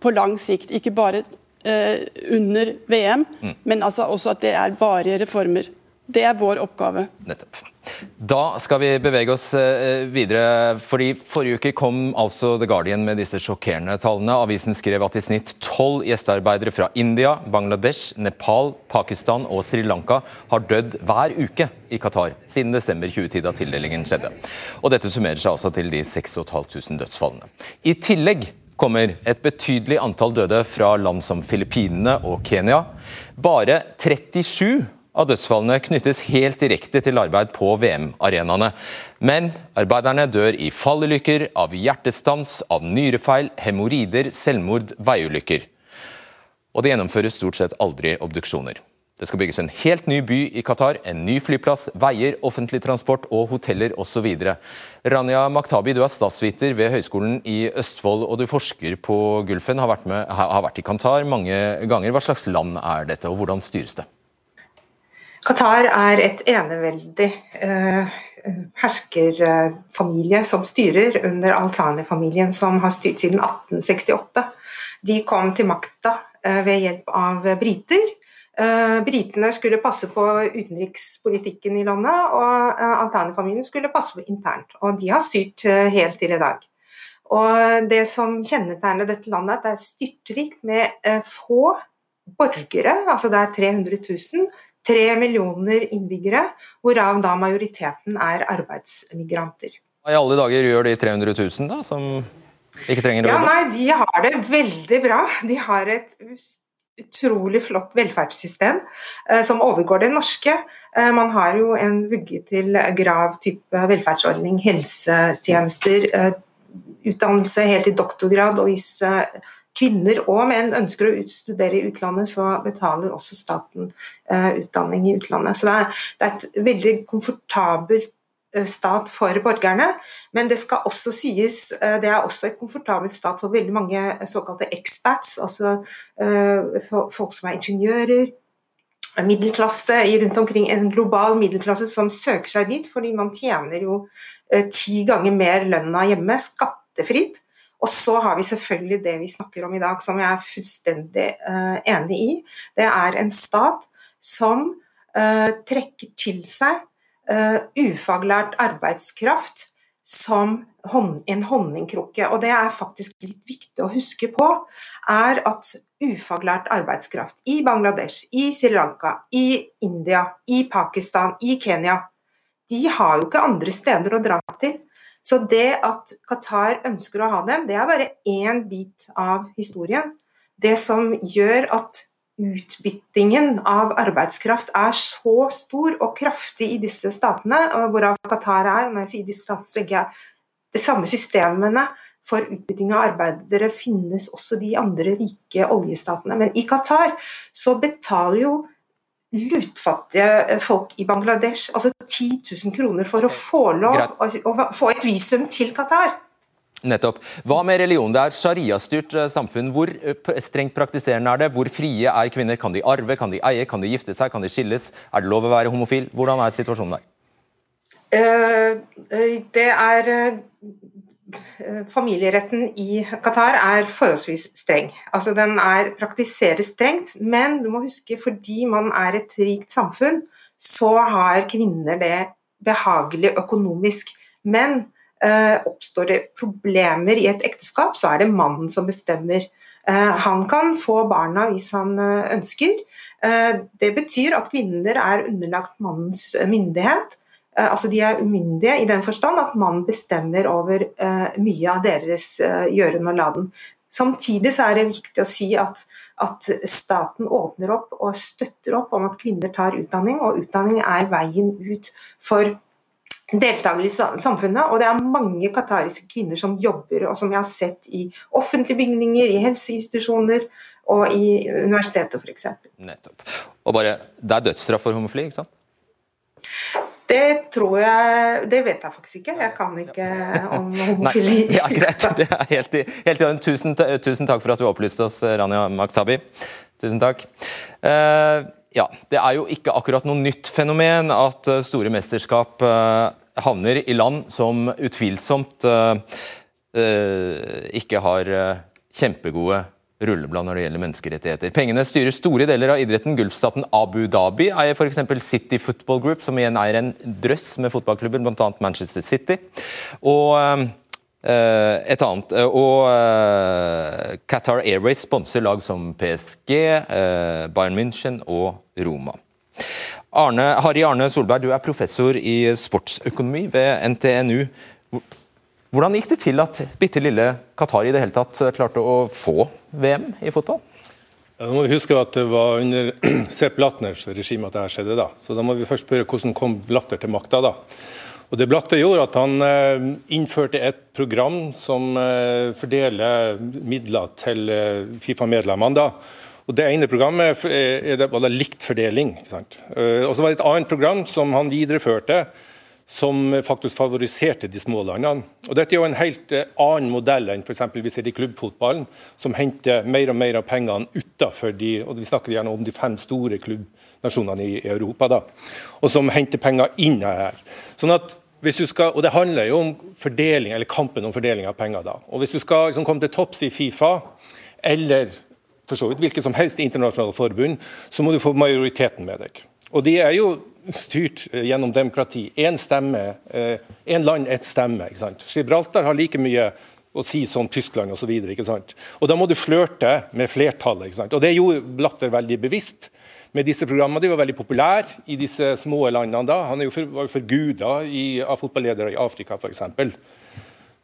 på lang sikt. Ikke bare eh, under VM, mm. men altså også at det er varige reformer. Det er vår oppgave. Nettopp. Da skal vi bevege oss eh, videre. fordi Forrige uke kom altså The Guardian med disse sjokkerende tallene. Avisen skrev at i snitt tolv gjestearbeidere fra India, Bangladesh, Nepal, Pakistan og Sri Lanka har dødd hver uke i Qatar siden desember 2010, da tildelingen skjedde. Og Dette summerer seg altså til de 6500 dødsfallene. I tillegg kommer et betydelig antall døde fra land som Filippinene og Kenya. Bare 37 av dødsfallene knyttes helt direkte til arbeid på VM-arenaene. Men arbeiderne dør i fallulykker, av hjertestans, av nyrefeil, hemoroider, selvmord, veiulykker. Og det gjennomføres stort sett aldri obduksjoner. Det skal bygges en helt ny by i Qatar, en ny flyplass, veier, offentlig transport og hoteller osv. Rania Maktabi, du er statsviter ved Høgskolen i Østfold, og du forsker på Gulfen, har vært, med, har vært i Qatar mange ganger. Hva slags land er dette, og hvordan styres det? Qatar er et eneveldig eh, herskerfamilie som styrer under Al-Thani-familien, som har styrt siden 1868. De kom til makta eh, ved hjelp av briter. Eh, britene skulle passe på utenrikspolitikken i landet, og Al-Thani-familien skulle passe på internt. Og de har styrt helt til i dag. Og Det som kjennetegner dette landet, er at det er styrtrikt med få borgere, altså det er 300 000 tre millioner innbyggere, hvorav da majoriteten er arbeidsmigranter. Hva i alle dager gjør de 300 000 da, som ikke trenger å? Ja, nei, De har det veldig bra. De har et utrolig flott velferdssystem eh, som overgår det norske. Eh, man har jo en vugge til grav type velferdsordning, helsetjenester, eh, utdannelse helt i doktorgrad. og hvis kvinner og menn ønsker å studere i utlandet, så betaler også staten eh, utdanning i utlandet. Så det er, det er et veldig komfortabelt eh, stat for borgerne, men det skal også sies eh, det er også et komfortabelt stat for veldig mange såkalte expats, altså folk som er ingeniører, middelklasse rundt omkring, en global middelklasse som søker seg dit, fordi man tjener jo ti ganger mer lønna hjemme, skattefritt. Og så har vi selvfølgelig det vi snakker om i dag, som jeg er fullstendig uh, enig i. Det er en stat som uh, trekker til seg uh, ufaglært arbeidskraft som hånd, en honningkrukke. Og det er faktisk litt viktig å huske på, er at ufaglært arbeidskraft i Bangladesh, i Sri Lanka, i India, i Pakistan, i Kenya, de har jo ikke andre steder å dra til. Så det at Qatar ønsker å ha dem, det er bare én bit av historien. Det som gjør at utbyttingen av arbeidskraft er så stor og kraftig i disse statene, hvorav Qatar er, når jeg sier disse statene, så legger jeg de samme systemene for utbytting av arbeidere finnes også de andre rike oljestatene. Men i Qatar så betaler jo lutfattige folk i Bangladesh altså 10 000 kroner for å få lov å, få et visum til Qatar. Nettopp. Hva med religion? Det er shariastyrt eh, samfunn. Hvor eh, strengt praktiserende er det? Hvor frie er kvinner? Kan de arve, kan de eie, kan de gifte seg, kan de skilles? Er det lov å være homofil? Hvordan er situasjonen der? Det er Familieretten i Qatar er forholdsvis streng. Altså Den er, praktiseres strengt, men du må huske fordi man er et rikt samfunn, så har kvinner det behagelig økonomisk. Men Eh, oppstår det problemer i et ekteskap, så er det mannen som bestemmer. Eh, han kan få barna hvis han eh, ønsker. Det betyr at kvinner er underlagt mannens myndighet. Altså De er umyndige i den forstand at mannen bestemmer over mye av deres gjøren og laden. Samtidig så er det viktig å si at, at, staten åpner opp og støtter opp om at kvinner tar utdanning, og utdanning er veien ut for deltakelse i samfunnet. Og det er mange qatariske kvinner som jobber, og som jeg har sett i offentlige bygninger, i helseinstitusjoner og i universitetet f.eks. Nettopp. Og bare, Det er dødsstraff for homofili, ikke sant? Det tror jeg Det vet jeg faktisk ikke. Jeg kan ikke om homofili. Nei, ja, greit. Det er helt i, helt i tusen, tusen, takk for at du opplyste oss, Rania Maktabi. Tusen takk. Uh, ja, Det er jo ikke akkurat noe nytt fenomen at eh, store mesterskap uh, havner i land som utvilsomt uh, ikke har kjempegode rulleblad når det gjelder menneskerettigheter. Pengene styrer store deler av idretten. Gulfstaten Abu Dhabi eier f.eks. City Football Group, som igjen eier en drøss med fotballklubber, bl.a. Manchester City. Og et annet, og Qatar Airways sponser lag som PSG, Bayern München og Roma. Arne, Harry Arne Solberg, du er professor i sportsøkonomi ved NTNU. Hvordan gikk det til at bitte lille Qatar i det hele tatt klarte å få VM i fotball? Ja, nå må vi huske at Det var under Sepp Blattners regime at dette skjedde. da. Så da må vi først spørre hvordan kom Blatter til makta. da. Og det Blatter gjorde at Han eh, innførte et program som eh, fordeler midler til eh, Fifa-medlemmene. da, og Det ene programmet var likt fordeling. Eh, og så var det et annet program som han videreførte, som faktisk favoriserte de små landene. Og Dette er jo en helt eh, annen modell enn f.eks. vi ser i klubbfotballen, som henter mer og mer av pengene utenfor de og vi snakker gjerne om de fem store klubbnasjonene i Europa, da, og som henter penger inn her. Sånn at hvis du skal, og Det handler jo om fordeling, eller kampen om fordeling av penger. da. Og Hvis du skal liksom, komme til topps i Fifa, eller for så vidt hvilket som helst internasjonalt forbund, så må du få majoriteten med deg. Og de er jo styrt eh, gjennom demokrati. Én stemme, én eh, land, ett stemme. ikke sant? Gibraltar har like mye å si som Tyskland osv. Da må du flørte med flertallet. ikke sant? Og Det gjorde Blatter veldig bevisst med disse programmene. De var veldig populære i disse små landene da. Han jo for, var jo forguda av fotballedere i Afrika, f.eks.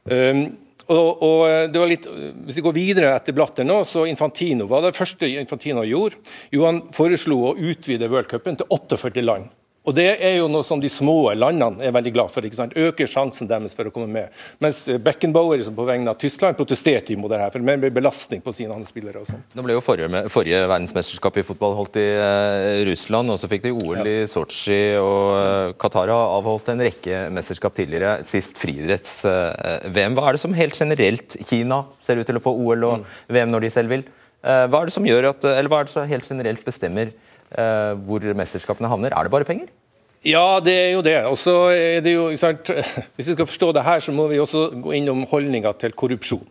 Um, og, og, eh, det var litt, Hvis vi går videre etter Blatter nå, så Infantino var det første Infantino gjorde. Jo, Han foreslo å utvide worldcupen til 48 land. Og Det er jo noe som de små landene er veldig glad for. ikke sant? Øker sjansen deres for å komme med. Mens Beckenbauer som på vegne av Tyskland protesterte imot det her, for det ble belastning på sine andre spillere. og sånt. Nå ble jo forrige, forrige verdensmesterskap i fotball holdt i uh, Russland, og så fikk de OL ja. i Sotsji. og uh, Qatar har avholdt en rekke mesterskap tidligere, sist friidretts-VM. Uh, hva er det som helt generelt Kina ser ut til å få OL og mm. VM når de selv vil? hva er det som gjør at, eller hva er det som helt generelt bestemmer Eh, hvor mesterskapene havner? Er det bare penger? Ja, det er jo det. Og så er det jo, sant? Hvis vi skal forstå det her, så må vi også gå innom holdninga til korrupsjon.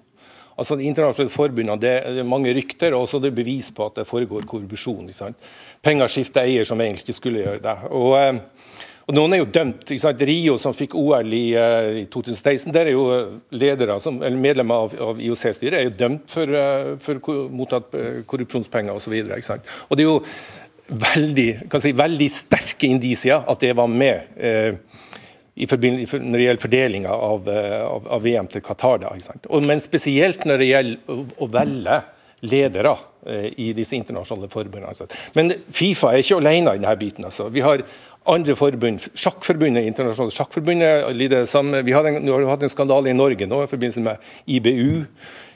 Altså De internasjonale forbundene, det er mange rykter og også det er bevis på at det foregår korrupsjon. Penger skifter eier som egentlig ikke skulle gjøre det. Og, eh, og Noen er jo dømt. Rio, som fikk OL i, eh, i 2016, der er jo ledere, som, eller medlemmer av, av IOC-styret er jo dømt for, for mottatt korrupsjonspenger osv. Og, så og det er jo veldig, si, veldig sterke indisier at det var med eh, i når det gjelder fordelinga av, eh, av, av, VM til Qatar. Da, Og, men spesielt når det gjelder å, å velge ledere eh, i disse internasjonale forbundene. Men Fifa er ikke alene i denne biten. Altså. Vi har andre forbund. Sjakkforbundet, internasjonale sjakkforbundet lider samme. Vi har, en, vi har hatt en skandale i Norge nå i forbindelse med IBU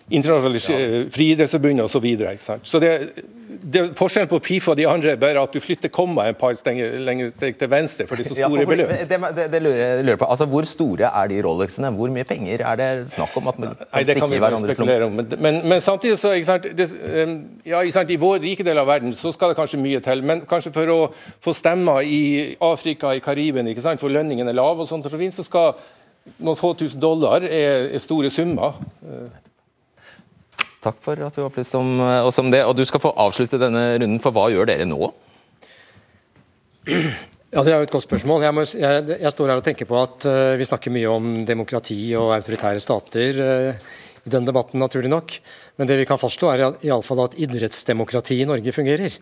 internasjonale friidrettsforbundet osv. Så, videre, så det, det, forskjellen på Fifa og de andre er bare at du flytter komma en par lenger steg til venstre, for det er så store ja, beløp. Det, det, det lurer, lurer, på. Altså, Hvor store er de Rolexene? Hvor mye penger er det snakk om? at man Nei, Det kan vi bare spekulere om. Men, men, men, samtidig så ikke sant, ja, ikke sant, I vår rike del av verden så skal det kanskje mye til. Men kanskje for å få stemmer i Afrika, i Karibien, for lønningen er lav, og sånt, så skal noen få tusen dollar er, er store summer. Takk for at du opplyste om oss om det. Og Du skal få avslutte denne runden, for hva gjør dere nå? Ja, Det er jo et godt spørsmål. Jeg, må, jeg, jeg står her og tenker på at uh, vi snakker mye om demokrati og autoritære stater uh, i den debatten, naturlig nok. Men det vi kan fastslå er i alle fall at idrettsdemokratiet i Norge fungerer.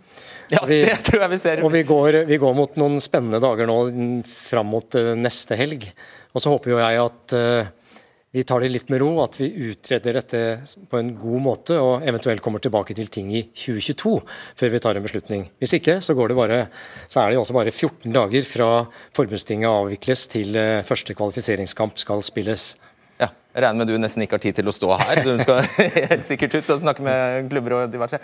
Ja, vi, det tror jeg vi ser. Og vi går, vi går, mot noen spennende dager nå fram mot uh, neste helg. Og så håper jo jeg at vi tar det litt med ro, at vi utreder dette på en god måte og eventuelt kommer tilbake til ting i 2022 før vi tar en beslutning. Hvis ikke, så, bare, så er det også bare 14 dager fra forbundstinget avvikles til eh, første kvalifiseringskamp skal spilles. Ja, jeg regner med du nesten ikke har tid til å stå her. Du skal helt sikkert ut og snakke med klubber og diverse.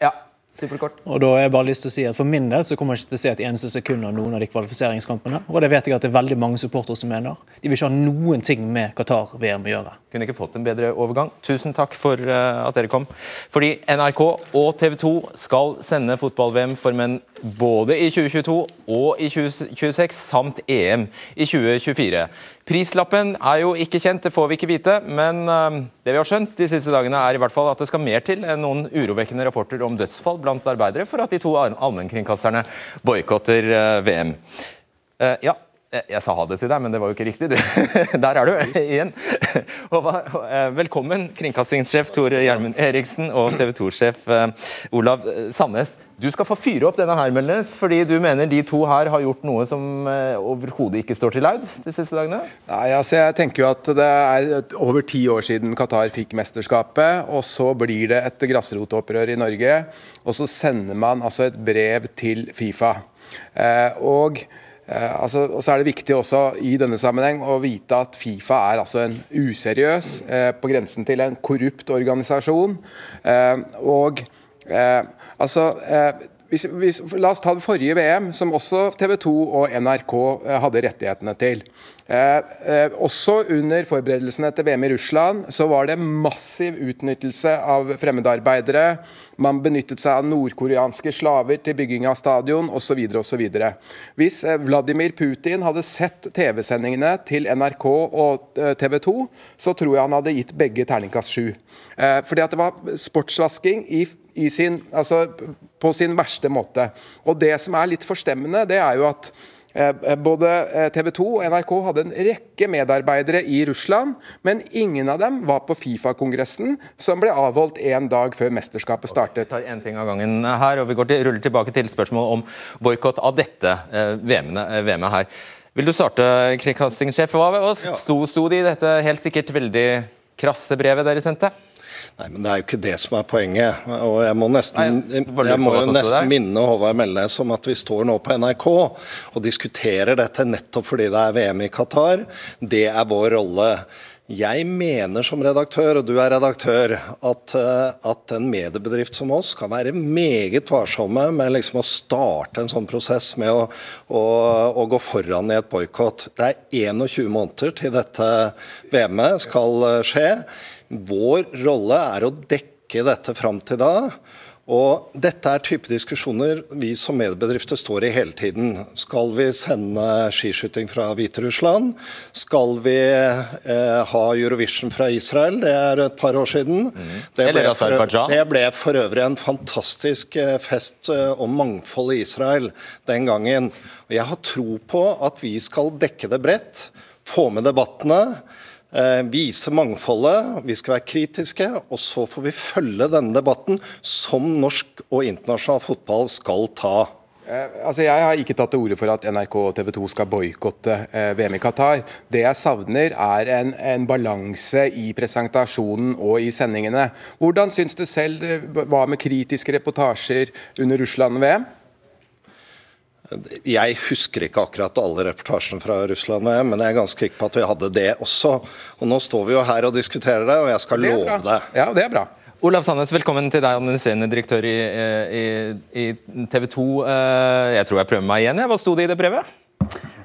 Ja, Superkort. Og da har jeg bare lyst til å si at For min del så kommer jeg ikke til å se et eneste sekund av noen av de kvalifiseringskampene. Og det vet jeg at det er veldig mange supportere som mener. De vil ikke ha noen ting med Qatar-VM å gjøre. Kunne ikke fått en bedre overgang. Tusen takk for uh, at dere kom. Fordi NRK og TV 2 skal sende fotball-VM for menn både i 2022 og i 2026, samt EM i 2024. Prislappen er jo ikke kjent, det får vi ikke vite. Men uh, det vi har skjønt de siste dagene er i hvert fall at det skal mer til enn noen urovekkende rapporter om dødsfall blant arbeidere for at de to allmennkringkasterne boikotter uh, VM. Uh, ja, jeg sa ha det til deg, men det var jo ikke riktig. Der er du igjen. Velkommen, kringkastingssjef Tor Gjermund Eriksen og TV 2-sjef Olav Sandnes. Du skal få fyre opp denne her, Melnes, fordi du mener de to her har gjort noe som eh, overhodet ikke står til laud de siste dagene? Nei, altså jeg tenker jo at Det er over ti år siden Qatar fikk mesterskapet. og Så blir det et grasrotopprør i Norge. Og så sender man altså et brev til Fifa. Eh, og eh, altså, og så er det viktig også i denne sammenheng å vite at Fifa er altså en useriøs, eh, på grensen til en korrupt organisasjon. Eh, og eh, Altså, eh, hvis, hvis, la oss ta det forrige VM, som også TV 2 og NRK eh, hadde rettighetene til. Eh, eh, også under forberedelsene til VM i Russland så var det massiv utnyttelse av fremmedarbeidere. Man benyttet seg av nordkoreanske slaver til bygging av stadion osv. osv. Hvis eh, Vladimir Putin hadde sett TV-sendingene til NRK og eh, TV 2, så tror jeg han hadde gitt begge terningkast sju. fordi at det var sportsvasking i sin, altså, på sin verste måte. Og Det som er litt forstemmende, det er jo at eh, både eh, TV 2 og NRK hadde en rekke medarbeidere i Russland, men ingen av dem var på Fifa-kongressen, som ble avholdt én dag før mesterskapet startet. Vi tar en ting av gangen her, og vi går til, ruller tilbake til spørsmålet om boikott av dette eh, VM-et her. Vil du starte, kringkastingssjef? Hva sto, sto det i dette helt sikkert veldig krasse brevet dere sendte? Nei, men Det er jo ikke det som er poenget. og Jeg må nesten, jeg må nesten minne Håvard Melnes om at vi står nå på NRK og diskuterer dette nettopp fordi det er VM i Qatar. Det er vår rolle. Jeg mener som redaktør, og du er redaktør, at, eh, at en mediebedrift som oss skal være meget varsomme med liksom å starte en sånn prosess med å, å, å gå foran i et boikott. Det er 21 måneder til dette VM-et skal eh, skje. Vår rolle er å dekke dette fram til da. Og Dette er type diskusjoner vi som mediebedrifter står i hele tiden. Skal vi sende skiskyting fra Hviterussland? Skal vi eh, ha Eurovision fra Israel? Det er et par år siden. Mm. Det, ble for, det, ble for, øvrig en fantastisk eh, fest om mangfold i Israel den gangen. Og Jeg har tro på at vi skal dekke det bredt, få med debattene. Eh, vise mangfoldet, vi skal være kritiske, og så får vi følge denne debatten som norsk og internasjonal fotball skal ta. Eh, altså jeg har ikke tatt til orde for at NRK og TV 2 skal boikotte eh, VM i Qatar. Det jeg savner, er en, en balanse i presentasjonen og i sendingene. Hvordan syns du selv hva med kritiske reportasjer under Russland-VM? Jeg husker ikke akkurat alle reportasjene fra Russland, men jeg er ganske sikker på at vi hadde det også. Og Nå står vi jo her og diskuterer det, og jeg skal Det love bra. det. Ja, det er bra. Olav Sandnes, velkommen til deg, administrerende direktør i, i, i TV 2. Eh, Jeg tror jeg prøver meg igjen. Hva sto det i det brevet?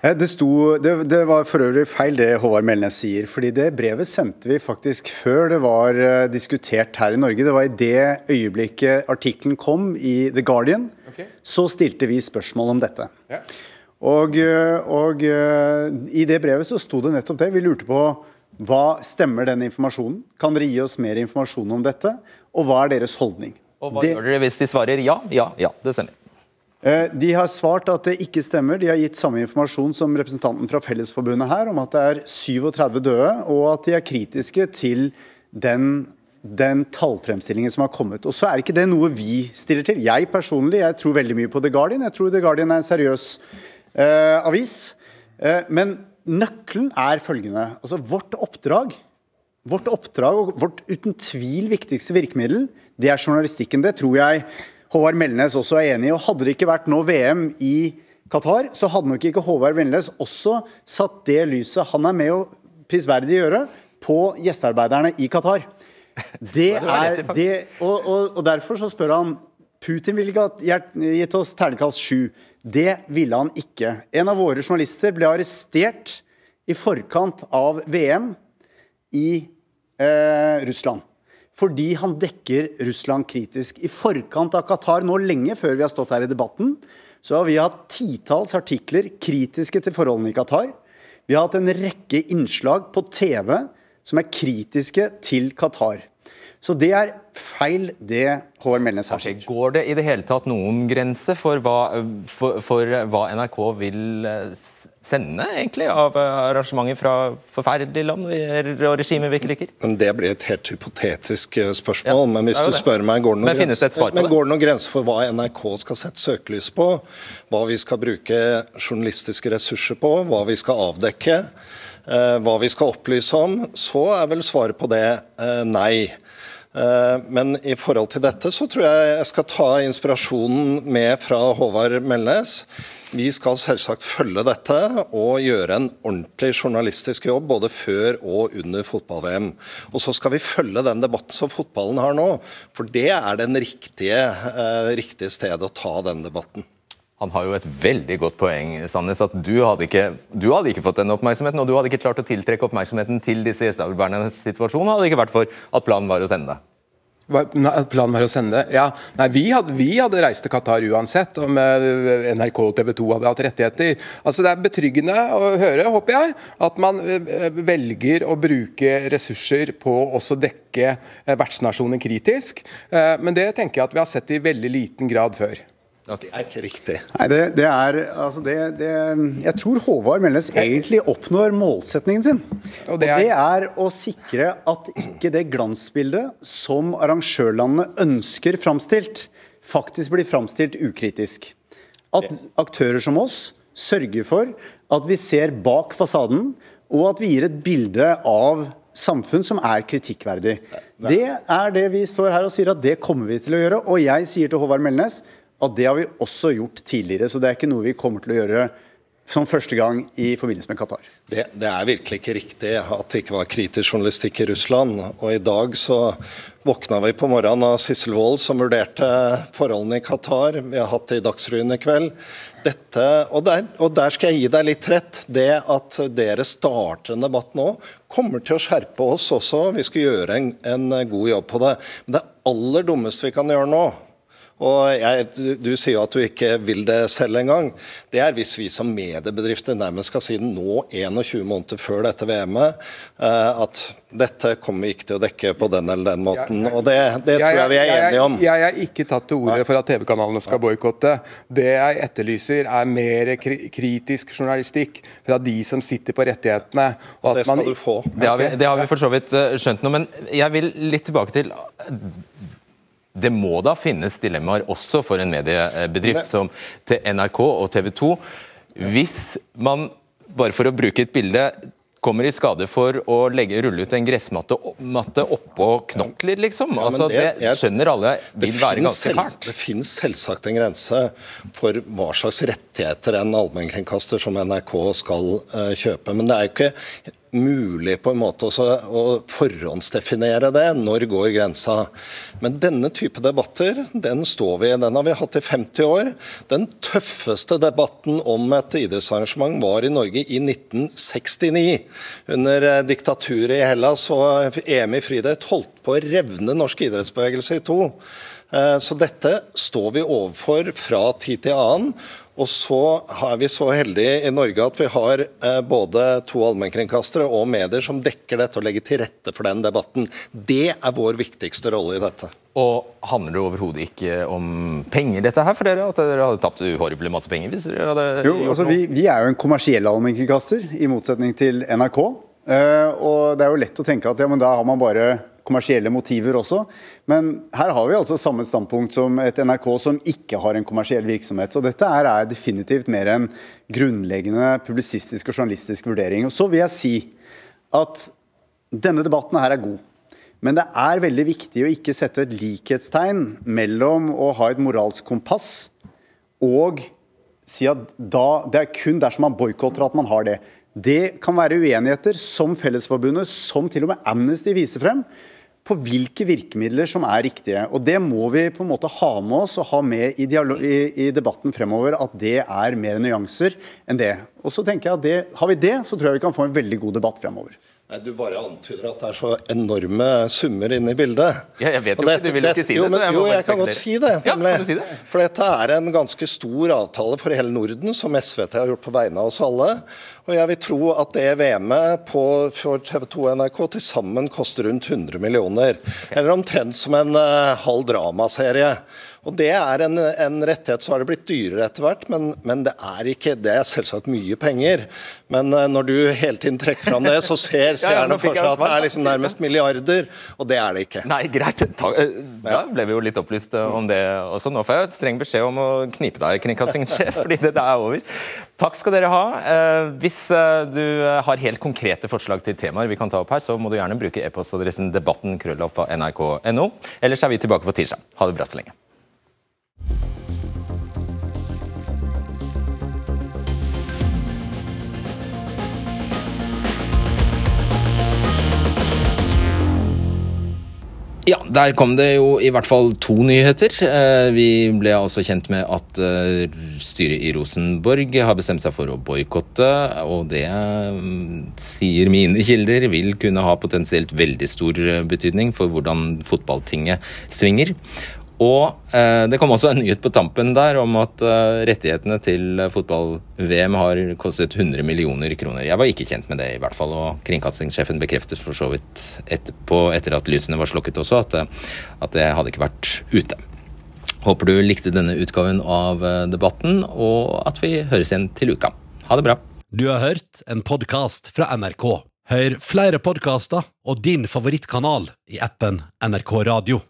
Eh, Det, sto, det, det var for øvrig feil det Håvard Melnes sier. fordi det brevet sendte vi faktisk før det var eh, diskutert her i Norge. Det var i det øyeblikket artikkelen kom i The Guardian, så stilte vi spørsmål om dette. Og, eh, og eh, i det brevet så sto det nettopp det. Vi lurte på hva stemmer denne informasjonen? Kan dere gi oss mer informasjon om dette? Og hva er deres holdning? Og hva Det- gjør dere hvis de svarer ja, ja, ja, det stemmer? Eh, De har svart at det ikke stemmer. De har gitt samme informasjon som representanten fra Fellesforbundet her, om at det er 37 døde, og at de er kritiske til den, den tallfremstillingen som har kommet. Og så er ikke det noe vi stiller til. Jeg personlig jeg tror veldig mye på The Guardian. Jeg tror The Guardian er en seriøs eh, avis. Eh, men nøkkelen er følgende. Altså vårt oppdrag Vårt oppdrag og vårt uten tvil viktigste virkemiddel, det er journalistikken. Det tror jeg Håvard Melnes også er enig i. Og hadde det ikke vært nå VM i Qatar, så hadde nok ikke Håvard Melnes også satt det lyset han er med å prisverdig gjøre, på gjestearbeiderne i Qatar. Det er det, og, og, og derfor så spør han Putin ville gitt oss ternekast sju. Det ville han ikke. En av våre journalister ble arrestert i forkant av VM i eh, Russland. Fordi han dekker Russland kritisk. I forkant av Qatar, nå lenge før vi har stått her i debatten, så har vi hatt titalls artikler kritiske til forholdene i Qatar. Vi har hatt en rekke innslag på TV som er kritiske til Qatar. Så det er feil, det Håvard Melnes her sier. Går det i det hele tatt noen grense for hva, for, for hva NRK vil eh, sende egentlig av eh, arrangementer fra forferdelige land og regimer vi ikke liker? Men Det blir et helt hypotetisk spørsmål. spørsmål. men hvis du det. spør meg, går det noen finnes det et svar på men går det noen grenser for hva NRK skal sette søkelys på? Hva vi skal bruke journalistiske ressurser på? Hva vi skal avdekke? Eh, Hva vi skal opplyse om? Så er vel svaret på det eh, nei. Eh, Men i forhold til dette så tror jeg jeg skal ta inspirasjonen med fra Håvard Melnes. Vi skal selvsagt følge dette og gjøre en ordentlig journalistisk jobb både før og under fotball-VM. Og så skal vi følge den debatten som fotballen har nå, for det er den riktige, riktige stedet å ta den debatten. Han har jo et veldig godt poeng, Sandnes, at du hadde, ikke, du hadde ikke fått den oppmerksomheten, og du hadde ikke klart å tiltrekke oppmerksomheten til disse gjestearbeidernes situasjon, hadde det ikke vært for at planen var å sende deg. Planen var å sende? Ja, nei, vi hadde, vi hadde reist til Qatar uansett om eh, NRK og TV 2 hadde hatt rettigheter. Altså Det er betryggende å høre, håper jeg, at man eh, velger å bruke ressurser på også dekke eh, vertsnasjonen kritisk. Eh, Men det tenker jeg at vi har sett i veldig liten grad før. Det er ikke riktig. Nei, det, det er altså det, det, Jeg tror Håvard Melnes egentlig oppnår målsetningen sin. Og det er, å sikre at ikke det glansbildet som arrangørlandene ønsker framstilt, faktisk blir framstilt ukritisk. At aktører som oss sørger for at vi ser bak fasaden, og at vi gir et bilde av samfunn som er kritikkverdig. Det er det vi står her og sier at det kommer vi til å gjøre. Og jeg sier til Håvard Melnes at det har vi også gjort tidligere. Så det er ikke noe vi kommer til å gjøre som første gang i forbindelse med Qatar. Det, det er virkelig ikke riktig at det ikke var kritisk journalistikk i Russland. Og i dag så våkna vi på morgenen av Sissel Wold som vurderte forholdene i Qatar. Vi har hatt det i Dagsrevyen i kveld. Dette, og, der, og der skal jeg gi deg litt rett. Det at dere starter en debatt nå, kommer til å skjerpe oss også. Vi skal gjøre en, en god jobb på det. Men det aller dummeste vi kan gjøre nå, og jeg, du, du sier jo at du ikke vil det selv engang. Det er hvis vi som mediebedrifter nærmest skal si nå 21 måneder før dette VM-et, eh, at dette kommer vi ikke til å dekke på den eller den måten. Og det, det tror jeg vi er enige om. Jeg har ikke tatt til orde for at TV-kanalene skal boikotte. Det jeg etterlyser, er mer kri kritisk journalistikk fra de som sitter på rettighetene. og at Det skal man- du få. Det har vi, det har vi for så vidt eh, skjønt nå, men jeg vil litt tilbake til det må da finnes dilemmaer også for en mediebedrift som til NRK og TV 2. Hvis man, bare for å bruke et bilde, kommer i skade for å legge, rulle ut en gressmatte matte oppå knokler, liksom. Altså, det, det, skjønner alle vil være ganske fælt. Det finnes selvsagt en grense for hva slags rettigheter en allmennkringkaster som NRK skal uh, kjøpe. Men det er jo ikke mulig på en måte også å forhåndsdefinere det. Når går grensa? Men denne type debatter den står vi i. Den har vi hatt i 50 år. Den tøffeste debatten om et idrettsarrangement var i Norge i 1969. Under eh, diktaturet i Hellas og EM i friidrett holdt på å revne norsk idrettsbevegelse i to. Eh, så dette står vi overfor fra tid til annen. Og så er vi så heldige i Norge at vi har eh, både to allmennkringkastere og medier som dekker dette og legger til rette for den debatten. Det er vår viktigste rolle i dette. Og handler det overhodet ikke om penger, dette her, for dere? At dere hadde tapt uhorvelig masse penger? hvis dere hadde jo, altså, vi, vi, er jo en kommersiell allmennkringkaster, i motsetning til NRK. Uh, og det er jo lett å tenke at ja, men da har man bare kommersielle motiver også. Men her har vi altså samme standpunkt som et NRK som ikke har en kommersiell virksomhet. Så dette er definitivt mer en grunnleggende publisistisk og journalistisk vurdering. Og så vil jeg si at denne debatten her er god. Men det er veldig viktig å ikke sette et likhetstegn mellom å ha et moralsk kompass og si at da, det er kun dersom man boikotter at man har det. Det kan være uenigheter som Fellesforbundet, som til og med Amnesty viser frem, på hvilke virkemidler som er riktige. Og Det må vi på en måte ha med oss og ha med i, i, i debatten fremover, at det er mer nyanser enn det. Og så tenker jeg at det, Har vi det, så tror jeg vi kan få en veldig god debatt fremover. Nei, Du bare antyder at det er så enorme summer inne i bildet. Ja, jeg vet jo ikke, du vil ikke si det. Jo, men, jo jeg kan godt si det. Nemlig. Ja, si det? For dette er en ganske stor avtale for hele Norden, som SVT har gjort på vegne av oss alle. Og jeg vil tro at det VM-et for TV 2 og NRK til sammen koster rundt 100 millioner. Eller omtrent som en uh, halv dramaserie. Og Det er en, en, rettighet, så har det blitt dyrere etter hvert, men, men, det er ikke, det er selvsagt mye penger. Men uh, når du hele tiden trekker fram det, så ser seerne for seg at det er liksom nærmest milliarder, og det er det ikke. Nei, greit. Eh, da ble vi jo litt opplyst eh, om det også. Nå får jeg streng beskjed om å knipe deg, kringkastingssjef, fordi det er over. Takk skal dere ha. Hvis du har helt konkrete forslag til temaer vi kan ta opp her, så må du gjerne bruke e-postadressen debatten krøllalfa nrk.no. Ellers er vi tilbake på tirsdag. Ha det bra så lenge. Ja, der kom det jo i hvert fall to nyheter. Eh, vi ble altså kjent med at eh, styret i Rosenborg har bestemt seg for å boikotte, og det mm, sier mine kilder vil kunne ha potensielt veldig stor eh, betydning for hvordan fotballtinget svinger. Og eh, det kom også en nyhet på tampen der om at eh, rettighetene til fotball-VM har kostet 100 millioner kroner. Jeg var ikke kjent med det, i hvert fall. Og kringkastingssjefen bekreftet for så vidt etterpå, etter at lysene var slukket også, at, eh, at det hadde ikke vært ute. Håper du likte denne utgaven av eh, debatten, og at vi høres igjen til uka. Ha det bra. Du har hørt en podkast fra NRK. Hør flere podkaster og din favorittkanal i appen NRK Radio.